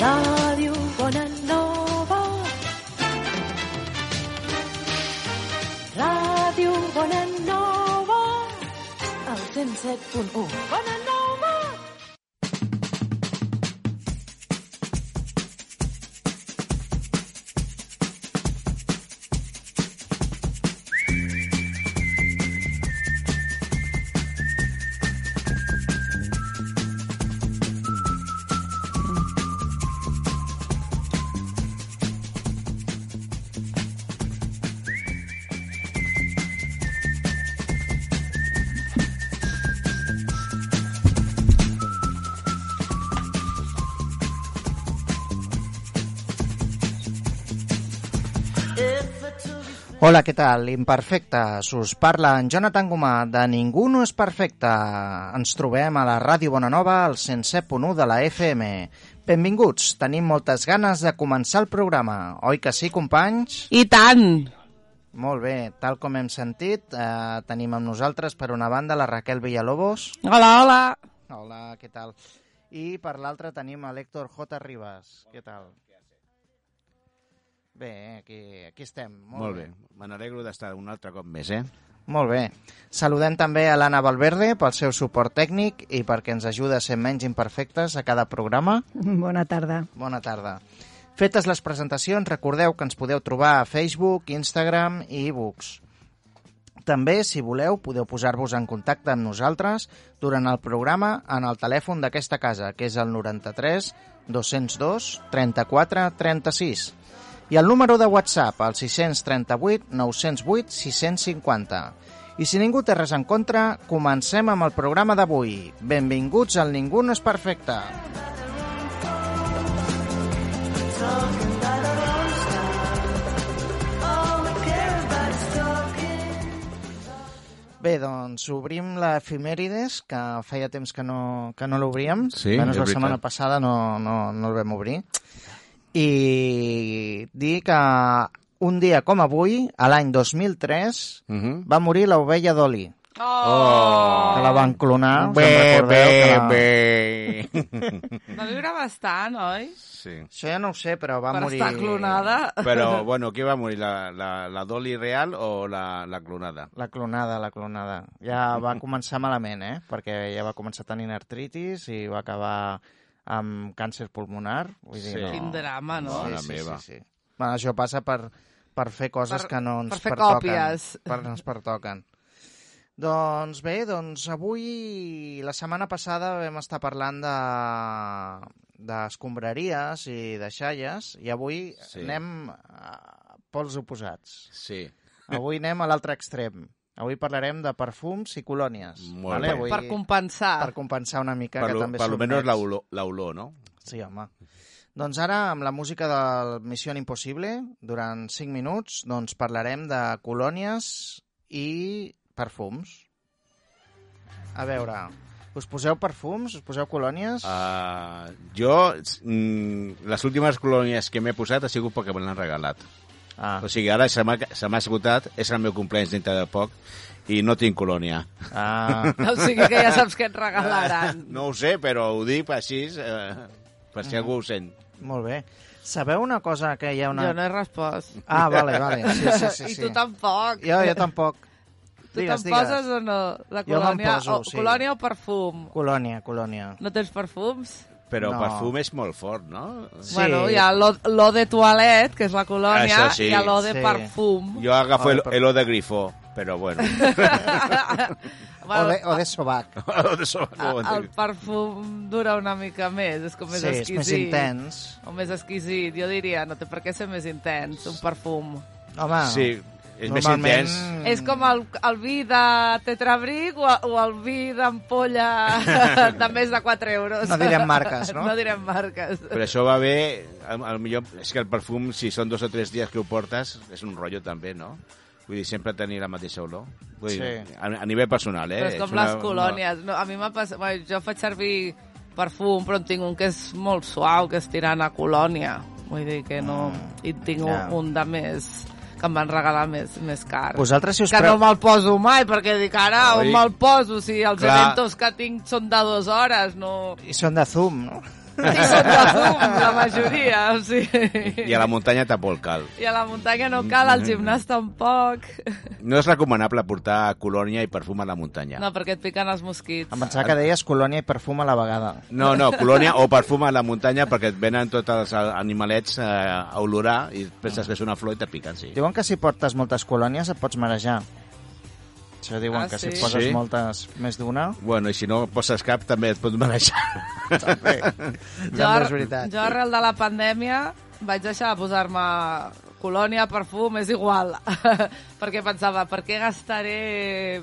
Ràdio Bonanova. Ràdio Bonanova. El 107.1. Bonanova. Hola, què tal? Imperfectes. Us parla en Jonathan Gomà de Ningú no és perfecte. Ens trobem a la Ràdio Bonanova al 107.1 de la FM. Benvinguts. Tenim moltes ganes de començar el programa. Oi que sí, companys? I tant! Molt bé. Tal com hem sentit, eh, tenim amb nosaltres per una banda la Raquel Villalobos. Hola, hola! Hola, què tal? I per l'altra tenim a l'Héctor J. Ribas. Què tal? Bé, aquí, aquí estem. Molt, Molt bé. Me n'alegro d'estar un altre cop més, eh? Molt bé. Saludem també a l'Anna Valverde pel seu suport tècnic i perquè ens ajuda a ser menys imperfectes a cada programa. Bona tarda. Bona tarda. Fetes les presentacions, recordeu que ens podeu trobar a Facebook, Instagram i e-books. També, si voleu, podeu posar-vos en contacte amb nosaltres durant el programa en el telèfon d'aquesta casa, que és el 93 202 34 36 i el número de WhatsApp, el 638 908 650. I si ningú té res en contra, comencem amb el programa d'avui. Benvinguts al Ningú no és perfecte. Bé, doncs obrim l'efemèrides, que feia temps que no, que no l'obríem. Sí, Almenys la setmana passada no, no, no el vam obrir. I dir que un dia com avui, a l'any 2003, Uh -huh. va morir l'ovella Dolly, Oh! que la van clonar, Bé, recordeu bé, que la... bé. Va viure bastant, oi? Sí. Això ja no ho sé, però va per morir... estar clonada. Però, bueno, qui va morir? La, la, la Dolly real o la, la clonada? La clonada, la clonada. Ja va començar malament, eh? Perquè ja va començar tenint artritis i va acabar amb càncer pulmonar. Vull dir, Sí. no... Quin drama, no? Mare sí, meva. Sí, sí. Bueno, això passa per, per fer coses Per- que no ens per fer pertoquen. còpies. Per, ens pertoquen. Doncs bé, doncs avui, la setmana passada vam estar parlant de d'escombraries i de xalles i avui Sí. anem a pols oposats. Sí. Avui anem a l'altre extrem. Avui parlarem de perfums i colònies. Molt bé. Avui, Per compensar. per compensar una mica, Per, que lo, també per lo som menos nets. la olor, la olor, no? Sí, home. Doncs ara, amb la música de Missió Impossible, durant 5 minuts, doncs parlarem de colònies i perfums. A veure, us poseu perfums? Us poseu colònies? Uh, jo, mm, les últimes colònies que m'he posat ha sigut perquè me l'han regalat. Ah, O sigui, ara se m'ha se m'ha esgotat, és el meu compleanys dintre de poc, i no tinc colònia. ah, O sigui que ja saps que et regalaran. No ho sé, però ho dic així, eh, per si algú ho sent. molt bé. Sabeu una cosa que hi ha una... Jo no he respost. Ah, vale, vale. Sí, sí, sí, I sí. tu tampoc. Jo, jo tampoc. Tu Digues, te'n poses o no? La Jo colònia, poso, o, sí. colònia o perfum? Colònia, colònia. No tens perfums? Però No. perfum és molt fort, no? Sí. Bueno, hi ha l'o- l'o de toilet, que és la colònia, sí. i hi ha l'o de Sí. perfum. Jo agafo el, Ah, per- el o de grifó, però bueno. O de, o de sobac. O de so- no ho el perfum dura una mica més, és com més sí, és exquisit. més intens. O més exquisit, jo diria, no té per què ser més intens, un perfum. Home, Sí, és més normalment... intens. És com el, el vi de tetrabric o, o el vi d'ampolla de més de 4 euros. No direm marques, no? No direm marques. Però això va bé, al, al millor, és que el perfum, si són dos o tres dies que ho portes, és un rotllo també, no? Vull dir, sempre tenir la mateixa olor. Vull dir, Sí. a, a nivell personal, eh? Però és com una- les colònies. No, a mi m'ha passat... Bueno, jo faig servir perfum, però en tinc un que és molt suau, que és tirant a colònia. Vull dir que no... I tinc ja. un, un de més que em van regalar més, més car. Vosaltres, si us que pre- no me'l poso mai, perquè dic, ara Oi. on me'l poso? Si els Clar. eventos que tinc són de dues hores, no... I són de zoom, no? I són de fum, la majoria, o sigui... I a la muntanya tampoc cal. I a la muntanya no cal, al gimnàs tampoc. No és recomanable portar colònia i perfum a la muntanya. No, perquè et piquen els mosquits. Em pensava que deies colònia i perfum a la vegada. No, no, colònia o perfum a la muntanya perquè et venen tots els animalets eh, a olorar i penses que és una flor i te piquen, sí. Diuen que si portes moltes colònies et pots marejar. Això diuen Ah, que sí? si poses Sí? moltes més d'una... Bueno, i si no poses cap també et pot marejar. També, Jo, és veritat. jo arrel de la pandèmia vaig deixar de posar-me colònia, perfum, és igual. perquè pensava, per què gastaré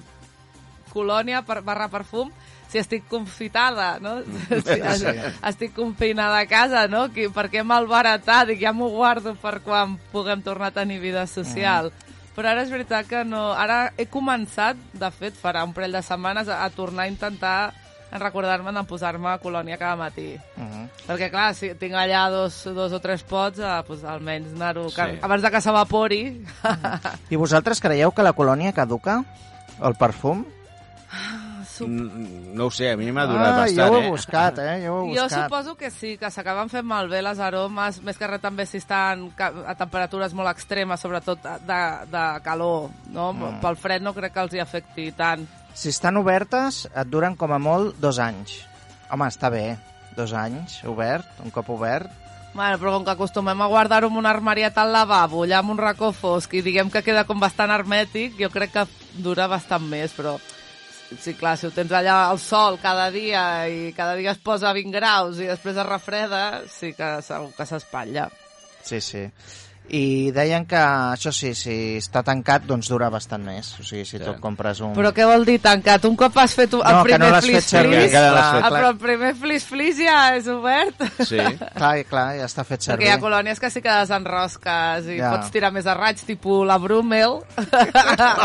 colònia per, barra perfum si estic confitada, no? Si Sí. estic confinada a casa, no? Qui, per què malbaratar? Dic, ja m'ho guardo per quan puguem tornar a tenir vida social. Però ara és veritat que no... Ara he començat, de fet, farà un parell de setmanes, a, a tornar a intentar recordar-me de posar-me colònia cada matí. Uh -huh. Perquè, clar, si tinc allà dos, dos o tres pots, eh, pues, almenys anar-ho... Sí. Abans de que s'evapori... I vosaltres creieu que la colònia caduca? O el perfum? Mm, No ho sé, a mi m'ha durat ah, bastant, jo ho he eh? buscat, eh? Jo ho he Jo buscat. suposo que sí, que s'acaben fent malbé les aromes, més que res també si estan a temperatures molt extremes, sobretot de, de calor, no? Mm. Pel fred no crec que els hi afecti tant. Si estan obertes, et duren com a molt dos anys. Home, està bé. Dos anys, obert, un cop obert. Bueno, però com que acostumem a guardar-ho en un armariet al lavabo, allà en un racó fosc, i diguem que queda com bastant hermètic, jo crec que dura bastant més, però sí, clar, si ho tens allà al sol cada dia i cada dia es posa a 20 graus i després es refreda, sí que segur que s'espatlla. Sí, sí. I deien que, això sí, si està tancat, doncs dura bastant més. O sigui, si Sí. tu compres un... Però què vol dir tancat? Un cop has fet el No, que primer no no l'has Ah, però el primer flis-flis ja és obert? Sí. Clar, clar, ja està fet Perquè servir. hi ha colònies que sí que desenrosques i Ja. pots tirar més a raig, tipus la Brummel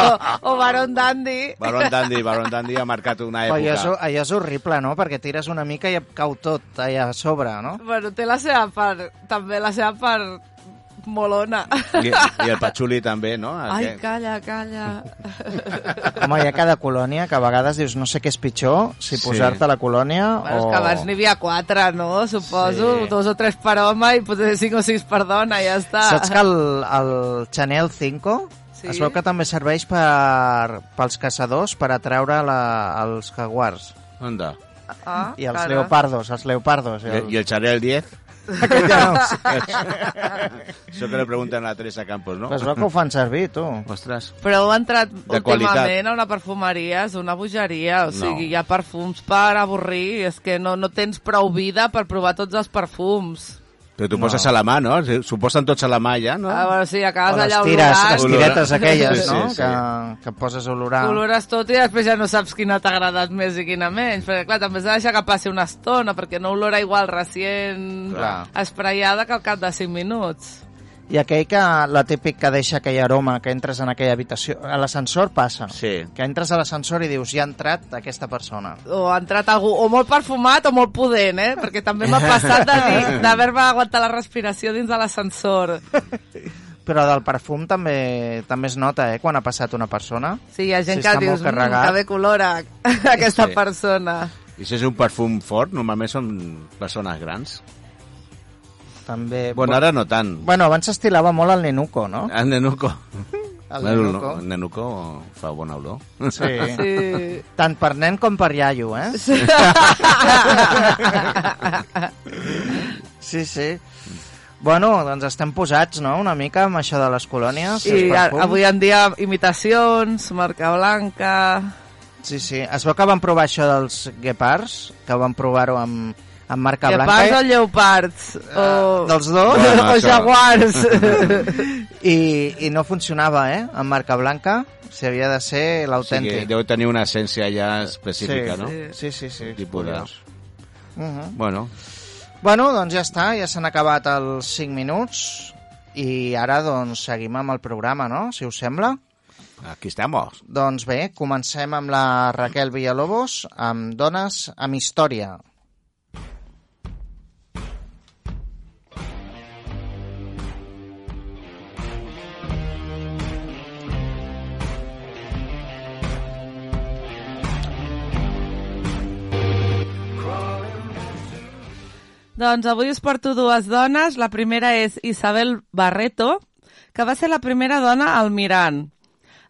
o, o Baron Dandy. Baron Dandy, Baron Dandy ha marcat una Però allò és, època. allò és horrible, no? Perquè tires una mica i et cau tot allà a sobre, no? Bueno, té la seva part, també la seva part molona. I, I el patxuli també, no? Ai, Aquest- calla, calla. Home, hi ha cada colònia que a vegades dius no sé què és pitjor, si Sí. posar-te la colònia Bueno, o... és que abans n'hi havia quatre, no? Suposo, Sí. dos o tres per home i potser cinc o sis per dona, ja està. Saps que el, el Chanel 5 Sí? es veu que també serveix per, pels caçadors per atraure la, els jaguars Onda. Ah, i els cara. leopardos, els leopardos. I, el... I el Chanel 10? No. Això que li pregunten a la Teresa Campos, no? Però veu que ho fan servir, tu. Ostres. Però heu entrat De últimament qualitat. a una perfumeria, és una bogeria, o No. sigui, hi ha perfums per avorrir, és que no, no tens prou vida per provar tots els perfums. Però tu poses a la mà, no? S'ho posen tots a la mà ja, no? A veure, sí, O acabes les allà tires, olorant, les tiretes aquelles, Sí, no? sí, sí. Que, que poses a olorar. olores tot i després ja no saps quina t'ha agradat més i quina menys, perquè clar, també has de deixar que passi una estona, perquè no olora igual recient Clar. espraiada que al cap de 5 minuts. I aquell que, la típic que deixa aquell aroma que entres en aquella habitació, a l'ascensor passa. Sí. Que entres a l'ascensor i dius, ja ha entrat aquesta persona. o ha entrat algú o molt perfumat o molt pudent, eh? Perquè també m'ha passat de dir- d'haver-me aguantat la respiració dins de l'ascensor. Però del perfum també també es nota, eh, quan ha passat una persona. Sí, hi ha gent Si que dius, molt carregat." mmm, que bé colora aquesta Sí. persona. I si és un perfum fort, normalment són persones grans. També... Bueno, ara no tant. Bueno, abans s'estilava molt el nenuco, no? El nenuco. El Bueno, nenuco. El nenuco fa bona olor. Sí. Sí. Tant per nen com per iaio, eh? Sí, sí. Bueno, doncs estem posats, no?, una mica amb això de les colònies. I a- avui en dia imitacions, marca blanca... Sí, sí. Es veu que van provar això dels guepards, que van provar-ho amb, amb marca Que blanca. pas o lleopards? O, Ah, dels dos? Bueno, o això. jaguars? I, I no funcionava, eh?, amb marca blanca. Si havia de ser O sigui, l'autèntic. deu tenir una essència ja específica, sí, no? Sí, sí, sí. Tipus de... curiós. Uh -huh. Bueno, Bueno, doncs ja està, ja s'han acabat els 5 minuts i ara doncs seguim amb el programa, no?, si us sembla. aquí estamos. Doncs bé, comencem amb la Raquel Villalobos, amb Dones amb Història. Doncs avui us porto dues dones. La primera és Isabel Barreto, que va ser la primera dona al Mirant.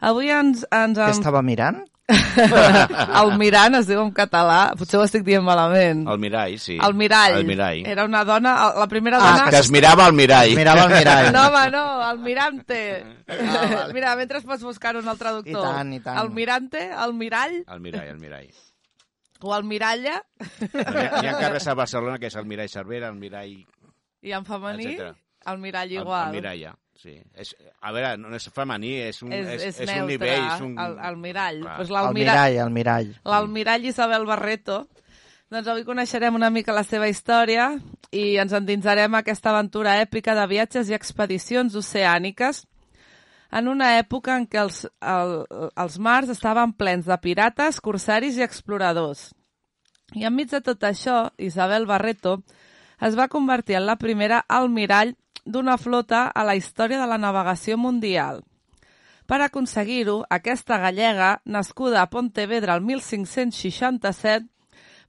Avui ens... ens en... estava mirant? el Mirant es diu en català, potser ho estic dient malament. El mirall, sí. El mirall. El mirall. Era una dona, la primera Ah, dona... Que es mirava al mirall. Mirava el mirall. No, home, no, el mirante. Ah, vale. Mira, mentre pots buscar-ho en el traductor. I tant, i tant. El mirante, el mirall El mirall, el mirall. O el miralla, Hi ha, hi ha carrers a Barcelona que és el mirall Cervera, el mirall... i en femení, Etcètera. el mirall El, igual. el mirall, ja. Sí. És, a veure, no és femení, és un, És, és, és, neutre, un nivell. És un... el, el mirall. Clar. Pues El l'almirall mirall, el mirall. l'almirall Isabel Barreto. Doncs avui coneixerem una mica la seva història i ens endinsarem a aquesta aventura èpica de viatges i expedicions oceàniques en una època en què els, el, els mars estaven plens de pirates, corsaris i exploradors. I enmig de tot això, Isabel Barreto es va convertir en la primera almirall d'una flota a la història de la navegació mundial. Per aconseguir-ho, aquesta gallega, nascuda a Pontevedra el 1567,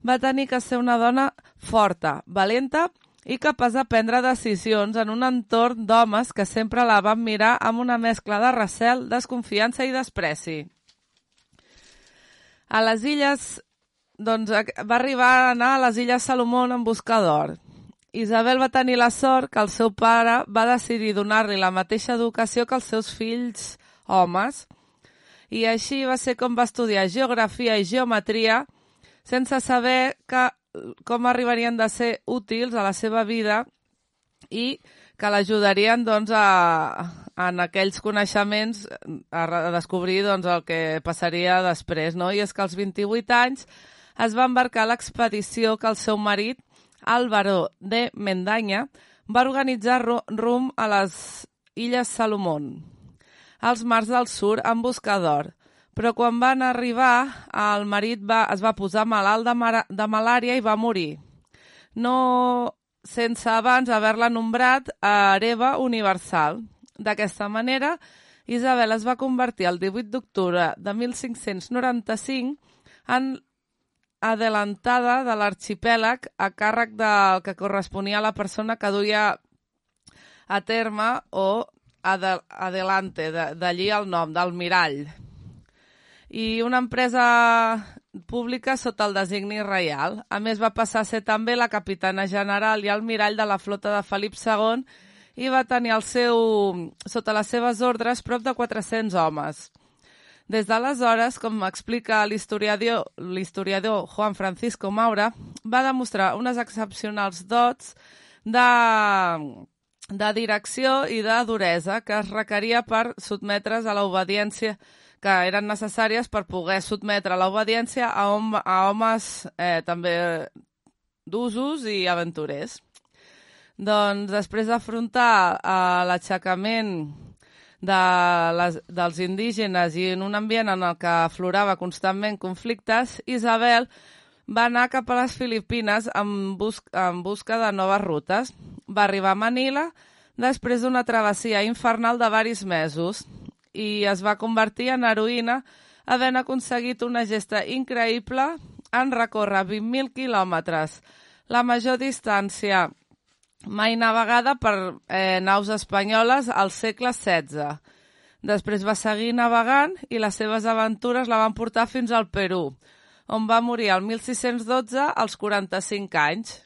va tenir que ser una dona forta, valenta i capaç de prendre decisions en un entorn d'homes que sempre la van mirar amb una mescla de recel, desconfiança i despreci. A les illes, doncs, va arribar a anar a les illes Salomón en busca d'or. Isabel va tenir la sort que el seu pare va decidir donar-li la mateixa educació que els seus fills homes, i així va ser com va estudiar geografia i geometria sense saber que, com arribarien de ser útils a la seva vida i que l'ajudarien doncs, a, en aquells coneixements a, a descobrir doncs, el que passaria després. No? I és que als 28 anys es va embarcar l'expedició que el seu marit, Álvaro de Mendanya, va organitzar ru- rum a les Illes Salomón, als mars del sur en busca d'or. Però quan van arribar, el marit va, es va posar malalt de, mara, de malària i va morir. No sense abans haver-la nombrat a hereva universal. D'aquesta manera, Isabel es va convertir el 18 d'octubre de 1595 en adelantada de l'arxipèlag a càrrec del que corresponia a la persona que duia a terme o ade adelante, de- d'allí el nom, del mirall. I una empresa pública sota el designi reial. A més, va passar a ser també la capitana general i almirall de la flota de Felip II i va tenir el seu, sota les seves ordres prop de 400 homes. Des d'aleshores, com explica l'historiador Juan Francisco Maura, va demostrar unes excepcionals dots de, de direcció i de duresa que es requeria per sotmetre's a l'obediència que eren necessàries per poder sotmetre l'obediència a, hom a homes eh, també d'usos i aventurers. Doncs després d'afrontar eh, l'aixecament de les, dels indígenes i en un ambient en el que aflorava constantment conflictes, Isabel va anar cap a les Filipines en, bus en busca de noves rutes. Va arribar a Manila després d'una travessia infernal de varis mesos i es va convertir en heroïna havent aconseguit una gesta increïble en recórrer 20.000 quilòmetres, la major distància mai navegada per eh, naus espanyoles al segle XVI. Després va seguir navegant i les seves aventures la van portar fins al Perú, on va morir el 1612 als 45 anys.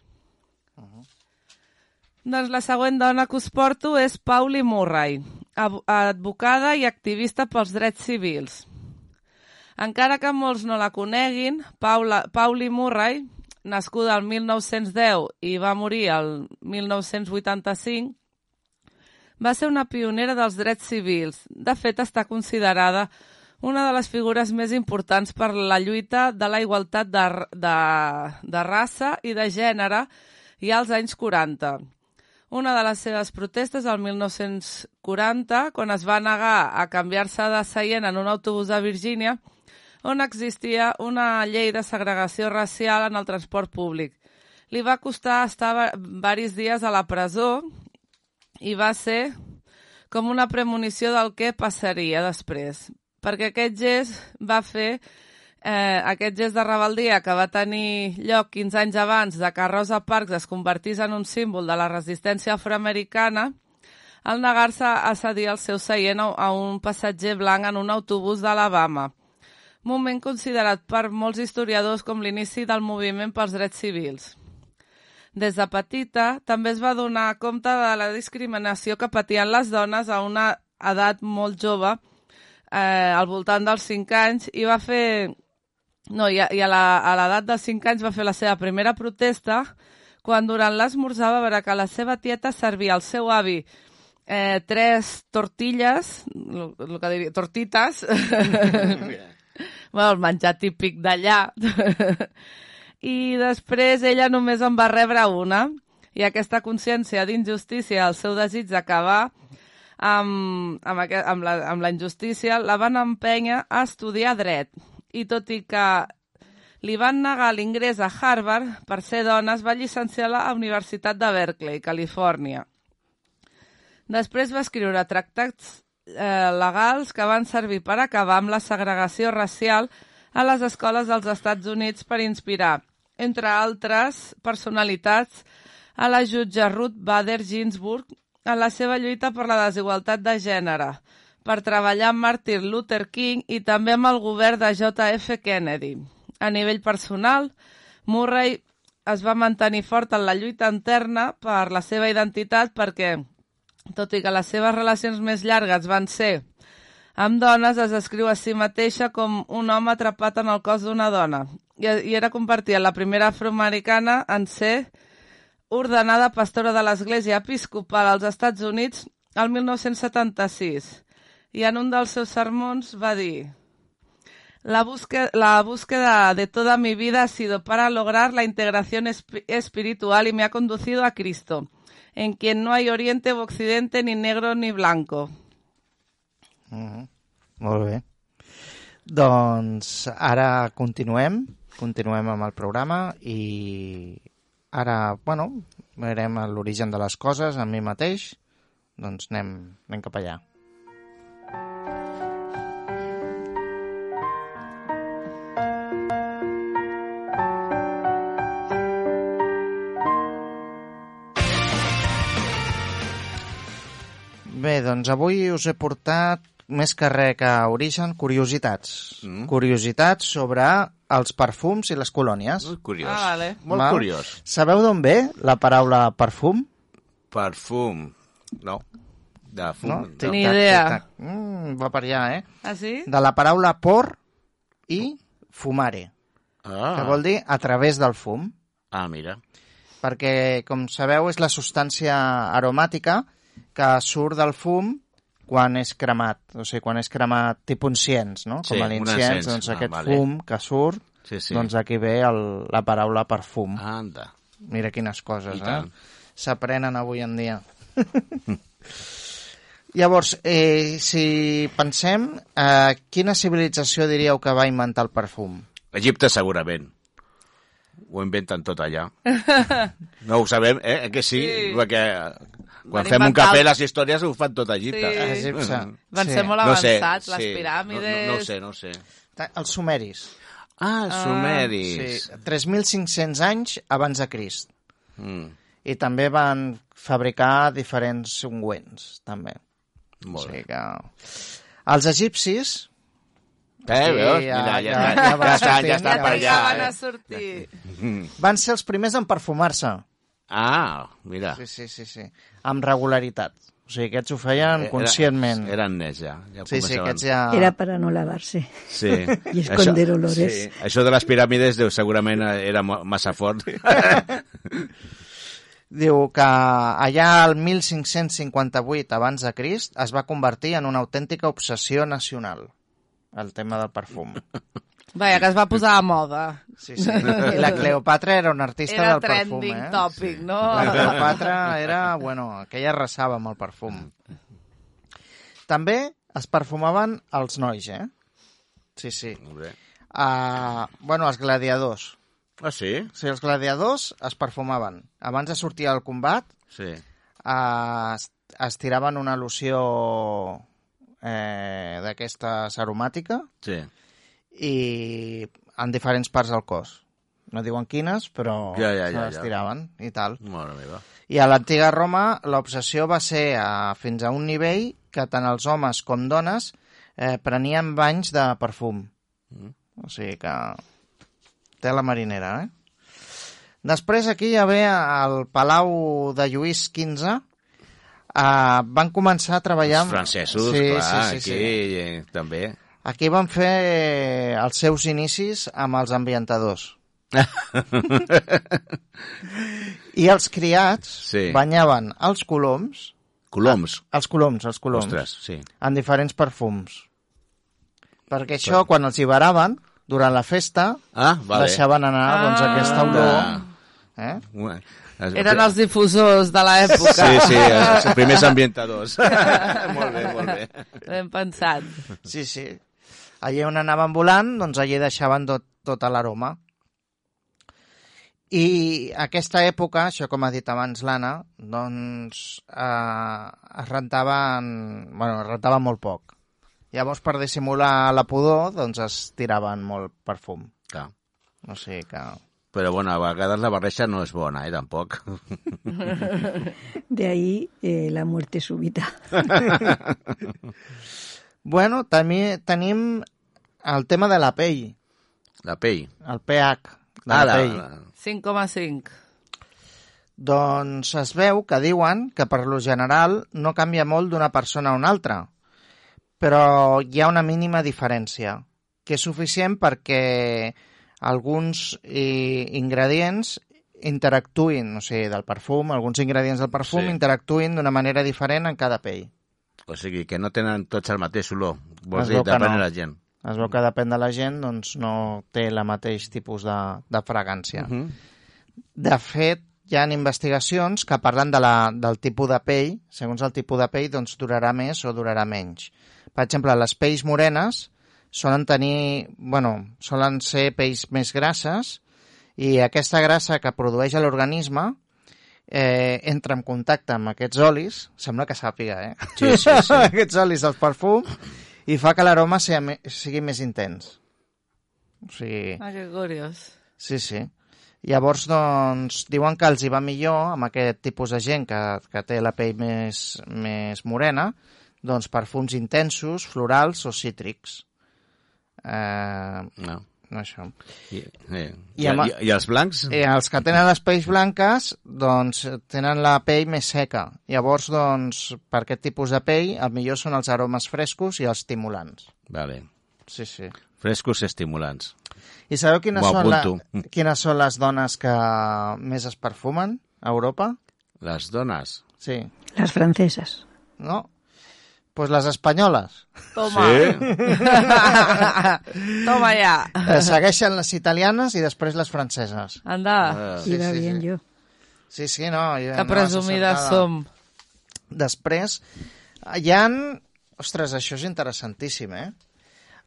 Doncs la següent dona que us porto és Pauli Murray, advocada i activista pels drets civils. Encara que molts no la coneguin, Paula, Pauli Murray, nascuda el 1910 i va morir el 1985, va ser una pionera dels drets civils. De fet, està considerada una de les figures més importants per la lluita de la igualtat de, de, de raça i de gènere i als anys 40. Una de les seves protestes el 1940, quan es va negar a canviar-se de seient en un autobús de Virgínia, on existia una llei de segregació racial en el transport públic. Li va costar estar varis dies a la presó i va ser com una premonició del que passaria després, perquè aquest gest va fer eh, aquest gest de rebeldia que va tenir lloc 15 anys abans de que Rosa Parks es convertís en un símbol de la resistència afroamericana, al negar-se a cedir el seu seient a un passatger blanc en un autobús d'Alabama, moment considerat per molts historiadors com l'inici del moviment pels drets civils. Des de petita, també es va donar compte de la discriminació que patien les dones a una edat molt jove, eh, al voltant dels 5 anys, i va fer... No, i a, i a l'edat dels 5 anys va fer la seva primera protesta quan durant l'esmorzar va veure que la seva tieta servia al seu avi. Eh, tres tortilles, el, el que diria, tortites, bueno, el menjar típic d'allà, i després ella només en va rebre una, i aquesta consciència d'injustícia, el seu desig d'acabar amb, amb, aquest, amb, la, amb la injustícia, la van empènyer a estudiar dret. I tot i que li van negar l'ingrés a Harvard per ser dona, es va llicenciar a la Universitat de Berkeley, Califòrnia. Després va escriure tractats eh, legals que van servir per acabar amb la segregació racial a les escoles dels Estats Units per inspirar, entre altres personalitats, a la jutge Ruth Bader Ginsburg en la seva lluita per la desigualtat de gènere, per treballar amb Martin Luther King i també amb el govern de J.F. Kennedy. A nivell personal, Murray es va mantenir fort en la lluita interna per la seva identitat perquè, tot i que les seves relacions més llargues van ser amb dones, es descriu a si mateixa com un home atrapat en el cos d'una dona i, i era convertida la primera afroamericana en ser ordenada pastora de l'Església Episcopal als Estats Units el 1976 i en un dels seus sermons va dir la búsqueda, la búsqueda de toda mi vida ha sido para lograr la integración esp- espiritual y me ha conducido a Cristo, en quien no hay oriente o occidente, ni negro ni blanco. Molt bé. Doncs ara continuem, continuem amb el programa i ara, bueno, veurem l'origen de les coses amb mi mateix, doncs anem, anem cap allà. Bé, doncs avui us he portat més que res que origen, curiositats. Mm. Curiositats sobre els perfums i les colònies. Molt curiós. Ah, vale. Molt Val? curiós. Sabeu d'on ve la paraula perfum? Perfum. No. De fum. No? No. Tic-tac, Ni idea. tic-tac. Mm, va per allà, eh? Ah, sí? De la paraula por i fumare, Ah. que vol dir a través del fum. ah, mira. perquè, com sabeu, és la substància aromàtica que surt del fum quan és cremat, o sigui, quan és cremat tipus inciens, no? Sí, Com a un l'inciens, doncs Ah, aquest vale. fum que surt, Sí, sí. doncs aquí ve el, la paraula perfum. Anda. Mira quines coses, I eh? S'aprenen avui en dia. Llavors, eh, si pensem, eh, quina civilització diríeu que va inventar el perfum? Egipte segurament. Ho inventen tot allà. No ho sabem, eh? Que sí, Sí. perquè quan Van fem un cafè el- les històries ho fan tot a Egipte. Sí. Egipte. Van Sí. ser molt No sé, avançats, les sí. piràmides... No, no, no ho sé, no ho sé. Els sumeris. Ah, Sí, sumeris. 3.500 anys abans de Crist. Mm, I també van fabricar diferents ungüents, també. molt o bé. sigui que... Els egipcis Eh, veus? ja- Mira, ja, ja- ja, ja ja, va ja, estan, sortint, ja estan ja per trigaven allà. a Eh? sortir. van ser els primers en perfumar-se. Ah, mira. Sí, sí, sí, sí. Amb regularitat. O sigui, aquests ho feien Era- conscientment. Eren nets, ja. ja Sí, sí, aquests ja... Era para no lavarse. Sí. I esconder olores. Sí. Això de les piràmides deu, segurament era massa fort. Diu que allà al 1558 abans de Crist es va convertir en una autèntica obsessió nacional el tema del perfum. Vaja, que es va posar a moda. Sí, sí. I la Cleopatra era una artista Era del perfum, trending eh? topic, no? La Cleopatra era, bueno, aquella arrasava amb el perfum. També es perfumaven els nois, eh? Sí, sí. Molt bé. Uh, bueno, els gladiadors. Ah, sí? Sí, els gladiadors es perfumaven. Abans de sortir al combat, Sí. uh, es, es tiraven una loció eh, d'aquestes aromàtica Sí. I en diferents parts del cos. No diuen quines, però Ja, ja, se ja, les ja. tiraven i tal. Mare meva. I a l'antiga Roma l'obsessió va ser a, fins a un nivell que tant els homes com dones eh, prenien banys de perfum. Mm. O sigui que té la marinera, eh? Després aquí ja ve al Palau de Lluís XV eh, van començar a treballar... Els francesos, sí, clar, sí, sí, aquí sí. eh, també. Aquí van fer els seus inicis amb els ambientadors. I els criats Sí. banyaven els coloms, Coloms. els coloms, els coloms, Ostres, sí. en diferents perfums. Perquè això, quan els alliberaven, durant la festa, Ah, vale. deixaven anar doncs, Ah. aquesta olor. Ah. Eh? Es- Eren els difusors de l'època. Sí, sí, els primers ambientadors. molt bé, molt bé. Ben pensat. Sí, sí. Allí on anaven volant, doncs allí deixaven tot, tota l'aroma. I aquesta època, això com ha dit abans l'Anna, doncs eh, es rentaven, bueno, es rentava molt poc. Llavors, per dissimular la pudor, doncs es tiraven molt perfum. Clar. O sigui que... Però, bueno, a vegades la barreja no és bona, eh, tampoc. De ahí eh, la muerte súbita. Bueno, també tenim el tema de la pell, La pell. el pH de Ah, la, la, pell. la, 5,5. Doncs es veu que diuen que per lo general no canvia molt d'una persona a una altra, però hi ha una mínima diferència, que és suficient perquè alguns ingredients interactuïn, o sigui, del perfum, alguns ingredients del perfum Sí. interactuïn d'una manera diferent en cada pell. O sigui, que no tenen tots el mateix olor. Vols Es dir, depèn no. de la gent. Es veu que depèn de la gent, doncs no té el mateix tipus de, de fragància. Mhm. De fet, hi ha investigacions que parlen de la, del tipus de pell, segons el tipus de pell, doncs durarà més o durarà menys. Per exemple, les pells morenes solen tenir, bueno, solen ser pells més grasses i aquesta grassa que produeix l'organisme eh, entra en contacte amb aquests olis, sembla que sàpiga, eh? Sí, sí, sí. aquests olis del perfum i fa que l'aroma sigui, sigui més intens. O sigui... Ah, que curiós. Sí, sí. Llavors, doncs, diuen que els hi va millor amb aquest tipus de gent que, que té la pell més, més morena, doncs perfums intensos, florals o cítrics. Eh, No. No això. I, eh. I amb- i, I els blancs? I els que tenen les pells blanques, doncs, tenen la pell més seca. Llavors, doncs, per aquest tipus de pell, el millor són els aromes frescos i els estimulants. Vale. Sí, sí. Frescos i estimulants. I sabeu quines, són, la, quines són les dones que més es perfumen a Europa? Les dones. Sí. Las francesas. No? Pues les espanyoles. Toma. Toma ja. Eh, segueixen les italianes i després les franceses. Anda, Ah, Sí, Iba sí, bien sí. yo. Sí, sí, no. jo- que no presumides som. Després, hi han... Ostres, això és interessantíssim, eh?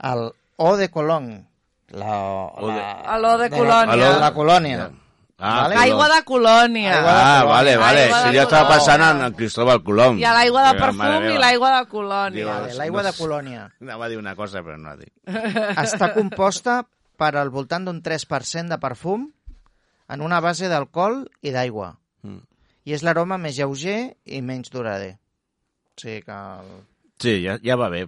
El O de Colón. La, O de- la, O de la- Colònia. De la, la colònia. Ah, Vale. Aigua de colònia. Aigua de Ah, Colom. vale, vale. Aigua Si jo estava pensant en el Cristóbal Colom. Hi ha l'aigua de perfum i l'aigua de colònia. L'aigua de colònia. Anava a dir una cosa, però no la dic. Està composta per al voltant d'un 3% de perfum en una base d'alcohol i d'aigua. Mm. I és l'aroma més lleuger i menys durader. O sigui que... el- Sí, ja, ja va bé.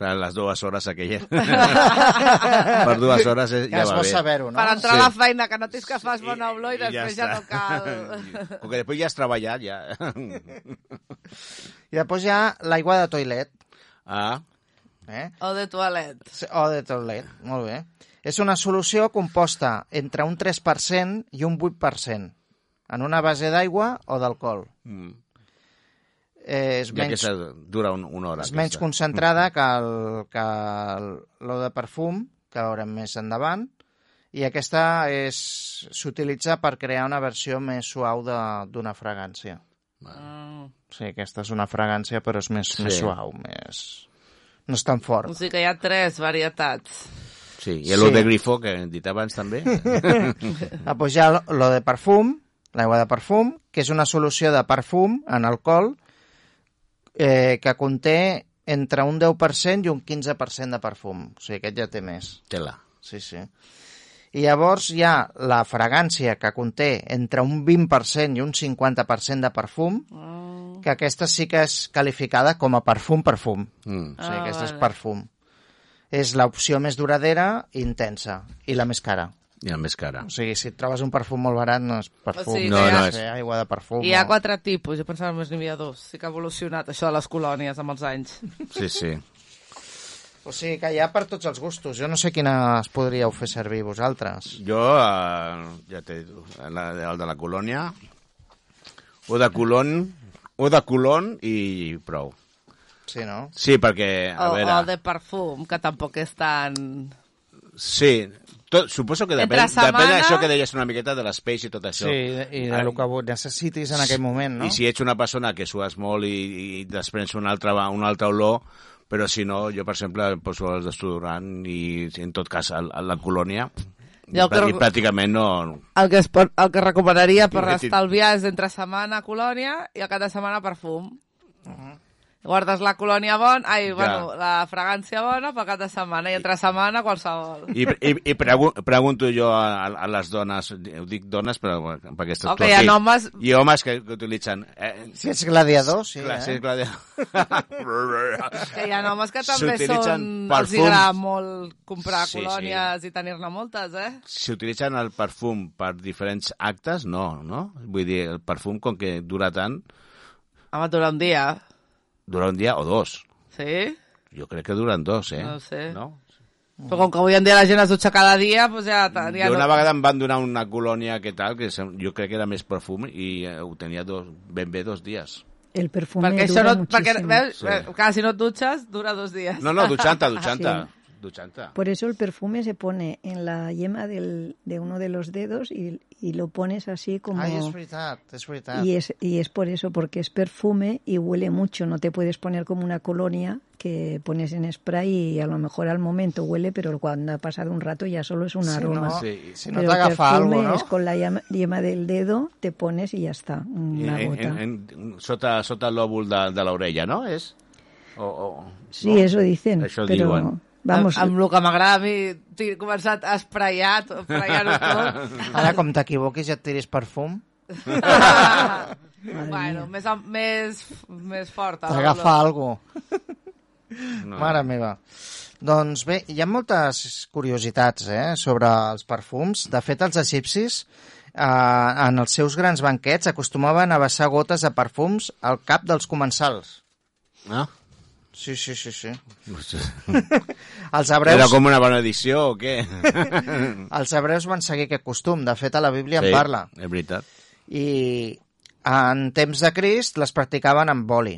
Per les dues hores aquelles. per dues hores eh, Ja, ja és va bo bé. saber-ho, no? Per entrar Sí. a la feina, que notis que fas bona olor i, després ja, no cal. Com que després ja has treballat, ja. I després hi ha l'aigua de toilet. ah, Eh? O de toilet. O de toilet, molt bé. És una solució composta entre un 3% i un 8% en una base d'aigua o d'alcohol. mm. Eh, és ja menys, aquesta dura un, una hora. és menys aquesta. concentrada que el, que el- lo de perfum, que veurem més endavant, i aquesta és s'utilitza per crear una versió més suau de- d'una fragància. Mm. Sí, aquesta és una fragància, però és més, Sí. més suau, més... no és tan O fort. sigui que hi ha tres varietats. Sí, i el Sí. de grifo, que hem dit abans també. Ah, doncs hi ha lo- lo de perfum, l'aigua de perfum, que és una solució de perfum en alcohol eh, que conté entre un 10% i un 15% de perfum. O sigui, aquest ja té més. Tela. Sí, sí. I llavors hi ha la fragància que conté entre un 20% i un 50% de perfum, Mm. que aquesta sí que és qualificada com a perfum-perfum. Mm. O sigui, Ah, aquesta és vale. perfum. És l'opció més duradera i intensa, i la més cara. I el més cara. O sigui, si et trobes un perfum molt barat, no és perfum. O sigui, No, no és. Fer aigua de perfum. Hi ha o- quatre tipus, jo pensava només n'hi havia dos. Sí que ha evolucionat això de les colònies amb els anys. Sí, sí. O sigui, que hi ha per tots els gustos. Jo no sé quines podríeu fer servir vosaltres. Jo, eh, ja t'he dit, la- el de la colònia, o de colon, o de colon i prou. Sí, no? Sí, perquè, a O, veure... o de perfum, que tampoc és tan... Sí, tot, suposo que depèn, setmana- depèn d'això que deies una miqueta de l'espeix i tot això. Sí, i de lo que necessitis en aquell moment, no? I si ets una persona que sues molt i, i desprens una altra, una altra olor, però si no, jo, per exemple, em poso el desodorant i, en tot cas, el, el, la colònia, Jo i, prà- crec- i pràcticament no... El que, es pot, el que recomanaria per estalviar és entre setmana colònia i el cap de setmana perfum. Guardes la colònia bona, ai, Ja. bueno, la fragància bona pel cap de setmana i entre setmana qualsevol. I, i, i pregu pregunto jo a, a les dones, ho dic dones però, bueno, perquè estàs Ok, hi ha homes- i homes que, que utilitzen... Eh, Si ets gladiador, sí, clar, sí, eh? clar, Que hi ha homes que també són... Els perfums. agrada molt comprar Sí, sí. colònies i tenir-ne moltes, eh? si utilitzen el perfum per diferents actes, no, no? Vull dir, el perfum, com que dura tant, Home, dura un dia, dura un dia o dos. sí? Jo crec que duren dos, eh? No sé. No? Però com que avui en dia la gent es dutxa cada dia, doncs ja... ja jo no... una vegada em van donar una colònia que tal, que jo crec que era més perfum i eh, ho tenia dos, ben bé dos dies. El perfume Perquè això dura no... Perquè, muchísimo. veus, Sí. sí. clar, si no et dutxes, dura dos dies. No, no, duchanta, duchanta. Sí. Duchanta. Por eso el perfume se pone en la yema del, de uno de los dedos y, y lo pones así como... Ai, és veritat, és veritat. Y es, y es por eso, porque es perfume y huele mucho. No te puedes poner como una colonia que pones en spray y a lo mejor al momento huele, pero cuando ha pasado un rato ya solo es un aroma. no? Sí. Si no Pero t'agafa perfume algo, no? es con la yema, yema del dedo, te pones y ya está, una en, gota. en, en, sota, sota el lòbul de, de l'orella, no? És? O, o, Sí, eso dicen, Això pero diuen. Vamos, Amb, amb el que m'agrada a mi, he començat a espraiar, to- espraiar-ho tot. Ara, com t'equivoquis i et tiris perfum, bueno, més, més, més forta. t'agafa algo. no. Mare meva. Doncs bé, hi ha moltes curiositats eh, sobre els perfums. De fet, els egipcis eh, en els seus grans banquets acostumaven a vessar gotes de perfums al cap dels comensals. Ah? Sí, sí, sí, sí. Els Era hebreus, com una benedicció o què? els hebreus van seguir aquest costum. De fet, a la Bíblia sí, en parla. és veritat. I en temps de Crist les practicaven amb oli.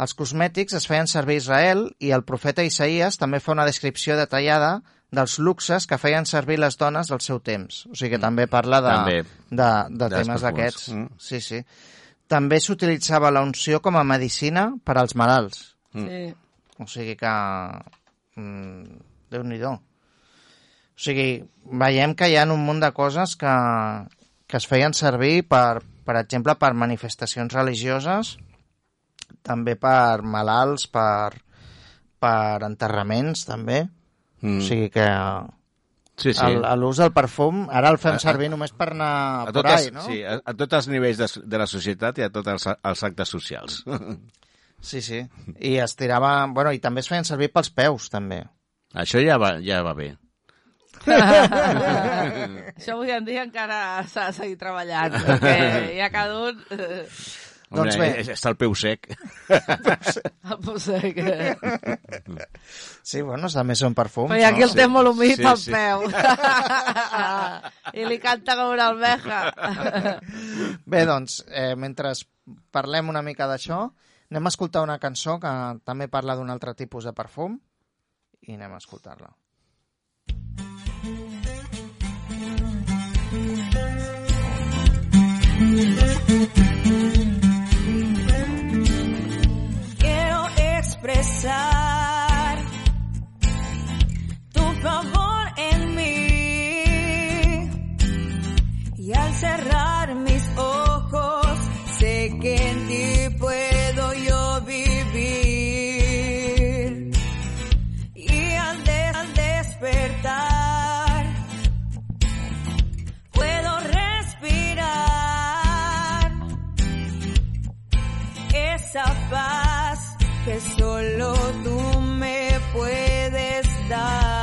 Els cosmètics es feien servir a Israel i el profeta Isaías també fa una descripció detallada dels luxes que feien servir les dones del seu temps. O sigui que també parla de, També. de, de Dels temes d'aquests. Mm. Sí, sí. També s'utilitzava la unció com a medicina per als malalts. Sí. O sigui que... Mm, Déu-n'hi-do. O sigui, veiem que hi ha un munt de coses que, que es feien servir, per, per exemple, per manifestacions religioses, també per malalts, per, per enterraments, també. Mm. O sigui que sí, sí. l'ús del perfum ara el fem A- a- servir només per anar a, por totes, ahí, no? sí, a, a tots els nivells de, de la societat i a tots els, els actes socials. Sí, sí. I es tirava... Bueno, i també es feien servir pels peus, també. Això ja va, ja va bé. Això avui en dia encara s'ha de seguir treballant, perquè ja cada un... eh, Home, Doncs bé. és- està el peu sec. No sé què... Sí, bueno, també són perfums, Però aquí el no? té molt humit Sí, pel sí. peu. I li canta com una almeja. Bé, doncs, eh, mentre parlem una mica d'això, anem a escoltar una cançó que també parla d'un altre tipus de perfum i anem a escoltar-la. Quiero expresar tu favor en mí. Y al cerrar mis ojos, sé que en ti que solo tú me puedes dar.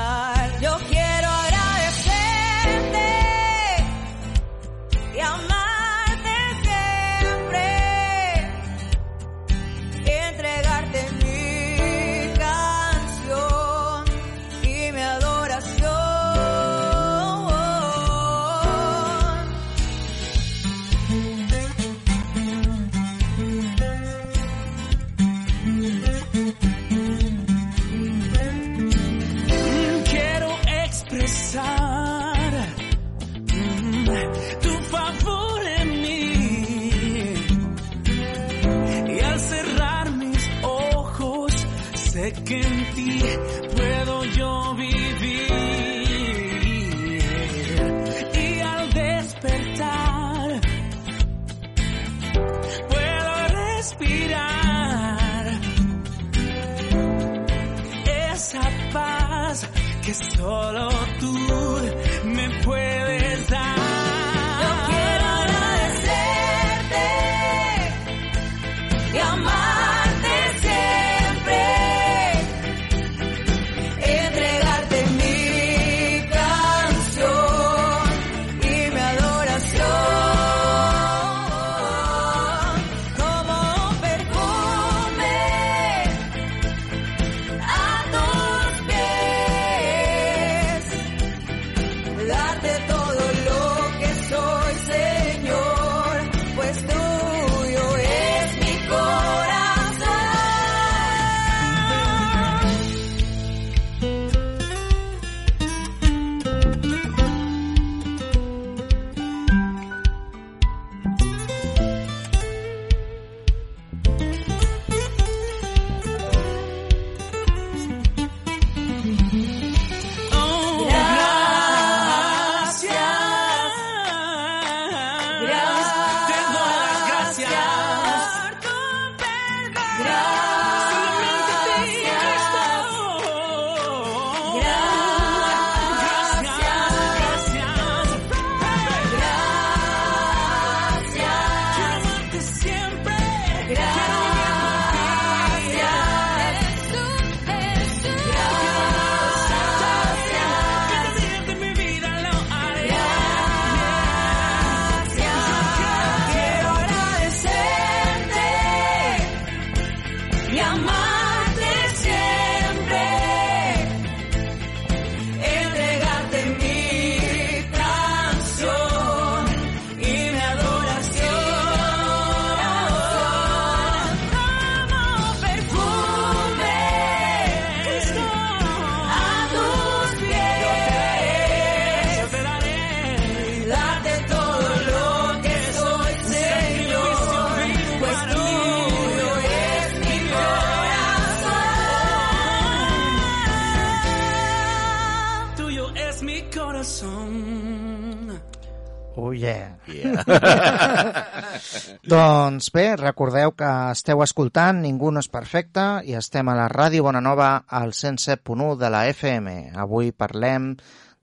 Doncs bé, recordeu que esteu escoltant Ningú no és perfecte i estem a la Ràdio Bonanova al 107.1 de la FM. Avui parlem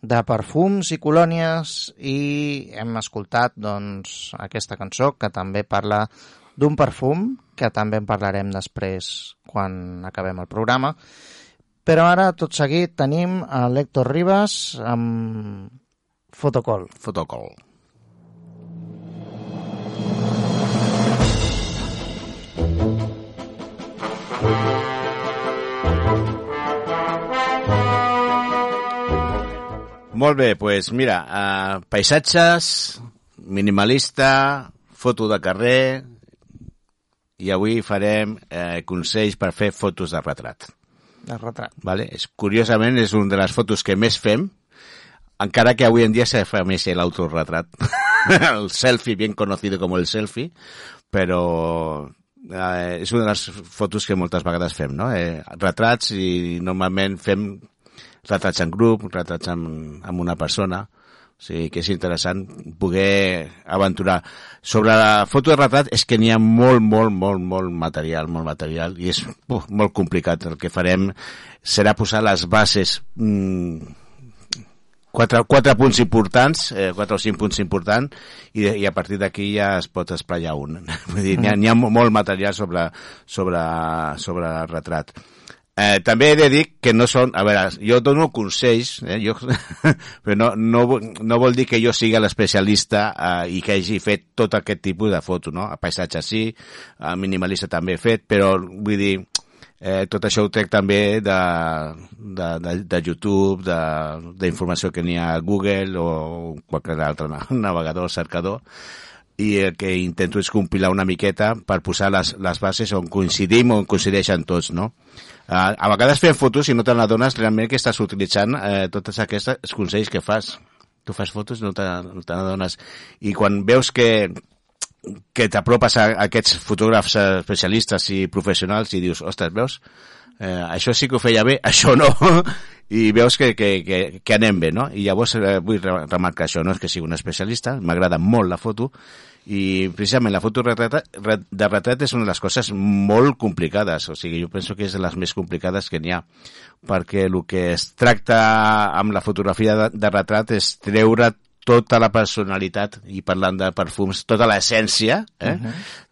de perfums i colònies i hem escoltat doncs, aquesta cançó que també parla d'un perfum, que també en parlarem després quan acabem el programa. Però ara, tot seguit, tenim a l'Héctor Ribas amb Fotocol. Fotocol. Molt bé, doncs pues mira, uh, paisatges, minimalista, foto de carrer, i avui farem eh, consells per fer fotos de retrat. De retrat. ¿vale? És, curiosament, és una de les fotos que més fem, encara que avui en dia se fa més l'autorretrat. el selfie, bien conocido com el selfie, però eh, és una de les fotos que moltes vegades fem, no? Eh, retrats i normalment fem retrats en grup, retrats amb, amb una persona, o sigui que és interessant poder aventurar. Sobre la foto de retrat és que n'hi ha molt, molt, molt, molt material, molt material, i és uf, molt complicat. El que farem serà posar les bases mm, quatre, quatre punts importants, eh, quatre o cinc punts importants, i, i a partir d'aquí ja es pot esplaiar un. Vull dir, n'hi ha, n'hi ha molt material sobre, sobre, sobre el retrat. Eh, també he de dir que no són... A veure, jo dono consells, eh, jo, però no, no, no vol dir que jo sigui l'especialista eh, i que hagi fet tot aquest tipus de foto, no? A paisatge sí, a minimalista també he fet, però vull dir, eh, tot això ho trec també de, de, de, de YouTube, d'informació que n'hi ha a Google o qualsevol altre na- navegador, cercador, i el que intento és compilar una miqueta per posar les, les bases on coincidim, on coincideixen tots, no? Uh, a vegades fem fotos i no te n'adones realment que estàs utilitzant eh, tots aquests consells que fas. Tu fas fotos i no te n'adones. I quan veus que, que t'apropes a aquests fotògrafs eh, especialistes i professionals i dius, ostres, veus? Eh, això sí que ho feia bé, això no. I veus que, que, que, que anem bé, no? I llavors eh, vull re- remarcar això, no és que sigui un especialista, m'agrada molt la foto, i precisament la foto de retrat és una de les coses molt complicades, o sigui, jo penso que és de les més complicades que n'hi ha, perquè el que es tracta amb la fotografia de, de retrat és treure tota la personalitat, i parlant de perfums, tota l'essència, eh?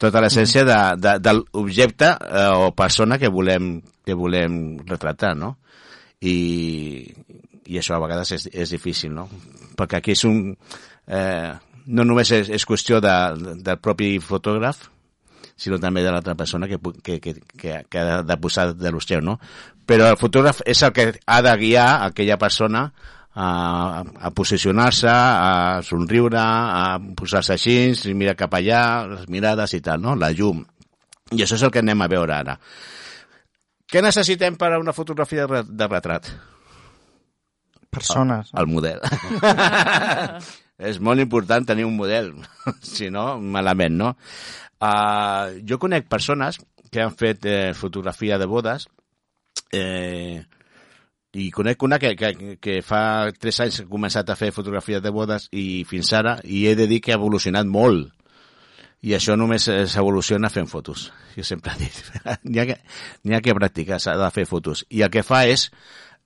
tota l'essència de, de, de l'objecte eh, o persona que volem, que volem retratar, no? I, i això a vegades és, és difícil, no? Perquè aquí és un... Eh, no només és, és qüestió de, del propi fotògraf, sinó també de l'altra persona que, que, que, que, que ha de posar de l'hosteu, no? Però el fotògraf és el que ha de guiar aquella persona a, a posicionar-se, a somriure, a posar-se així, i mirar cap allà, les mirades i tal, no? La llum. I això és el que anem a veure ara. Què necessitem per a una fotografia de re- de retrat? Persones. El model. és molt important tenir un model, si no, malament, no? Uh, jo conec persones que han fet eh, fotografia de bodes eh, i conec una que, que, que fa tres anys ha començat a fer fotografia de bodes i fins ara, i he de dir que ha evolucionat molt. I això només s'evoluciona fent fotos. Jo sempre he dit, n'hi ha, ha que practicar, s'ha de fer fotos. I el que fa és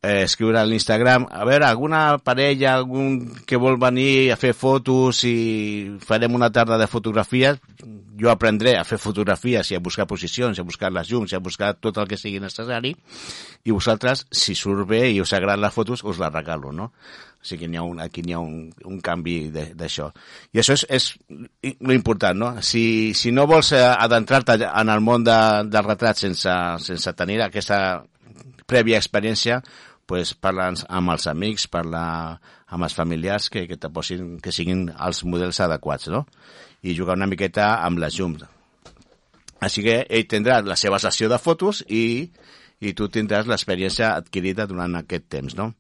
eh, escriure a l'Instagram, a veure, alguna parella, algun que vol venir a fer fotos i farem una tarda de fotografies, jo aprendré a fer fotografies i a buscar posicions, a buscar les llums, i a buscar tot el que sigui necessari, i vosaltres, si surt bé i us agraden les fotos, us les regalo, no? O sigui, n'hi ha un, aquí n'hi ha un, un canvi d'això. I això és, és important, no? Si, si no vols adentrar-te en el món de, del retrat sense, sense tenir aquesta prèvia experiència, pues, parla amb els amics, parla amb els familiars que, que posin, que siguin els models adequats, no? I jugar una miqueta amb les llums. Així que ell tindrà la seva sessió de fotos i, i tu tindràs l'experiència adquirida durant aquest temps, no?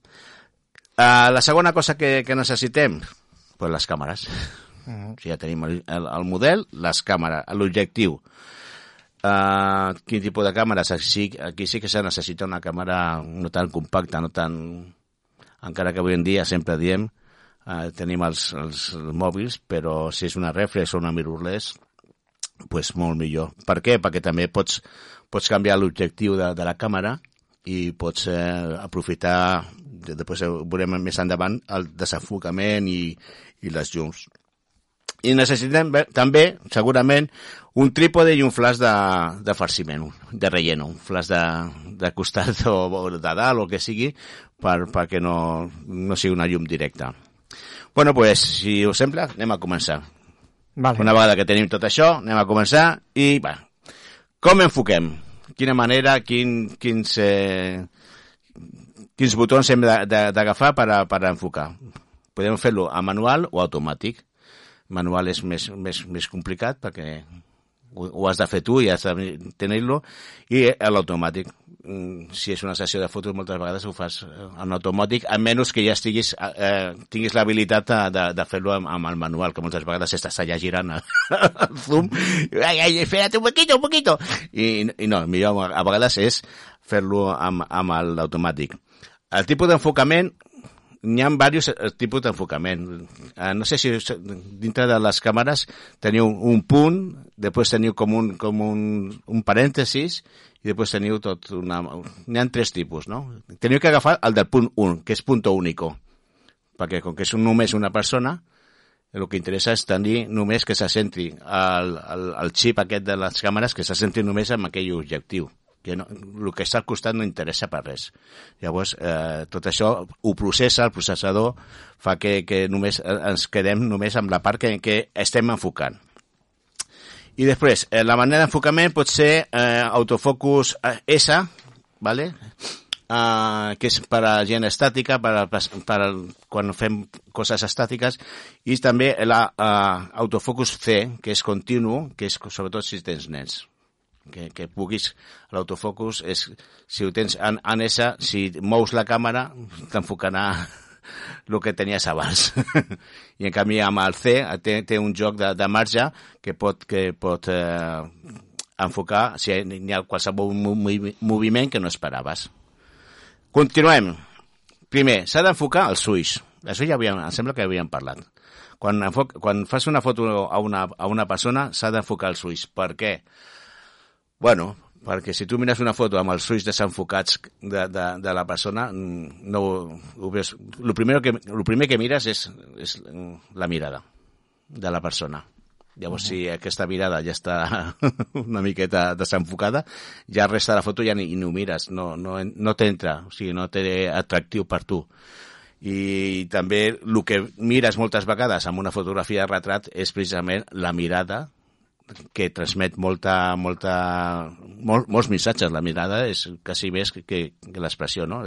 Uh, la segona cosa que, que necessitem, pues les càmeres. Mhm. Si ja tenim el, el, el model, les càmeres, l'objectiu. Uh, quin tipus de càmeres? Aquí, aquí sí que se necessita una càmera no tan compacta, no tan... Encara que avui en dia sempre diem, uh, tenim els, els mòbils, però si és una reflex o una mirrorless, pues molt millor. Per què? Perquè també pots, pots canviar l'objectiu de, de la càmera i pots eh, aprofitar, de- després veurem més endavant, el desenfocament i, i les llums. I necessitem també, segurament, un trípode i un flash de, de farciment, de relleno, un flash de, de costat o, o de dalt o que sigui, per, perquè no, no sigui una llum directa. Bueno, pues, si us sembla, anem a començar. Vale. Una vegada que tenim tot això, anem a començar i, va, com enfoquem? Quina manera, quin, quins, eh, quins botons hem d'agafar per, a- per a enfocar? Podem fer-lo a manual o automàtic. Manual és més, més, més complicat perquè ho, ho has de fer tu i has de tenir-lo. I a l'automàtic. Mm, si és una sessió de fotos moltes vegades ho fas eh, en automàtic a menys que ja estiguis eh, tinguis l'habilitat de, de, de fer-lo amb, amb el manual que moltes vegades estàs allà girant el, el zoom. Ai, ai, espérate un poquito, un poquito. I, i no, millor a vegades és fer-lo amb, amb l'automàtic el tipus d'enfocament n'hi ha diversos eh, tipus d'enfocament. Eh, no sé si dintre de les càmeres teniu un punt, després teniu com un, com un, un parèntesis i després teniu tot una... N'hi ha tres tipus, no? Teniu que agafar el del punt 1, que és punto único. perquè com que és només una persona, el que interessa és tenir només que se centri el, el, el xip aquest de les càmeres que se centri només en aquell objectiu que no, el que està al costat no interessa per res. Llavors, eh, tot això ho processa, el processador fa que, que només eh, ens quedem només amb la part que, que estem enfocant. I després, eh, la manera d'enfocament pot ser eh, autofocus eh, S, ¿vale? Uh, que és per a gent estàtica, per, a, per a, quan fem coses estàtiques, i també l'autofocus uh, C, que és continu, que és sobretot si tens nens que, que puguis l'autofocus és si ho tens en, en S, si mous la càmera t'enfocarà el que tenies abans. I en canvi amb el C té, té un joc de, de marge que pot, que pot eh, enfocar si hi ha qualsevol movi moviment que no esperaves. Continuem. Primer, s'ha d'enfocar els ulls això ja havíem, em sembla que havíem parlat. Quan, enfoc, quan fas una foto a una, a una persona s'ha d'enfocar els ulls per què? Bueno, perquè si tu mires una foto amb els ulls desenfocats de, de, de la persona, mm, no ho veus. El primer que, lo primer que mires és, és la mirada de la persona. Llavors, uh -huh. si aquesta mirada ja està una miqueta desenfocada, ja resta de la foto ja ni, ni ho mires, no, no, no t'entra, o sigui, no té atractiu per tu. I també el que mires moltes vegades amb una fotografia de retrat és precisament la mirada que transmet molta, molta, mol, molts missatges. La mirada és quasi més que, que, l'expressió, no?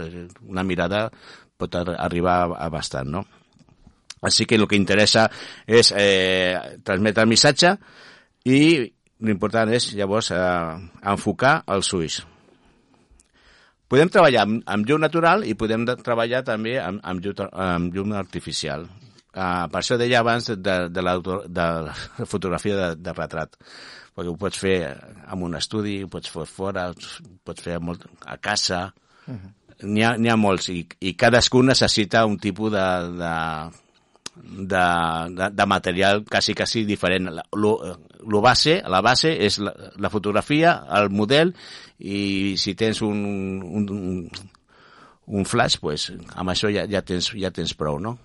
Una mirada pot arribar a, bastant, no? Així que el que interessa és eh, transmetre el missatge i l'important és, llavors, eh, enfocar els ulls. Podem treballar amb, amb llum natural i podem de, treballar també amb, amb, llum, amb llum artificial. Uh, per això deia abans de, de, la, de la fotografia de, de retrat, perquè ho pots fer en un estudi, ho pots fer fora, ho pots fer molt, a casa, uh -huh. n'hi ha, ha molts, i, i cadascun necessita un tipus de, de, de, de, de material quasi, quasi diferent. Lo, lo base, la base és la, la fotografia, el model, i si tens un, un, un, un flash, pues, amb això ja, ja, tens, ja tens prou, no?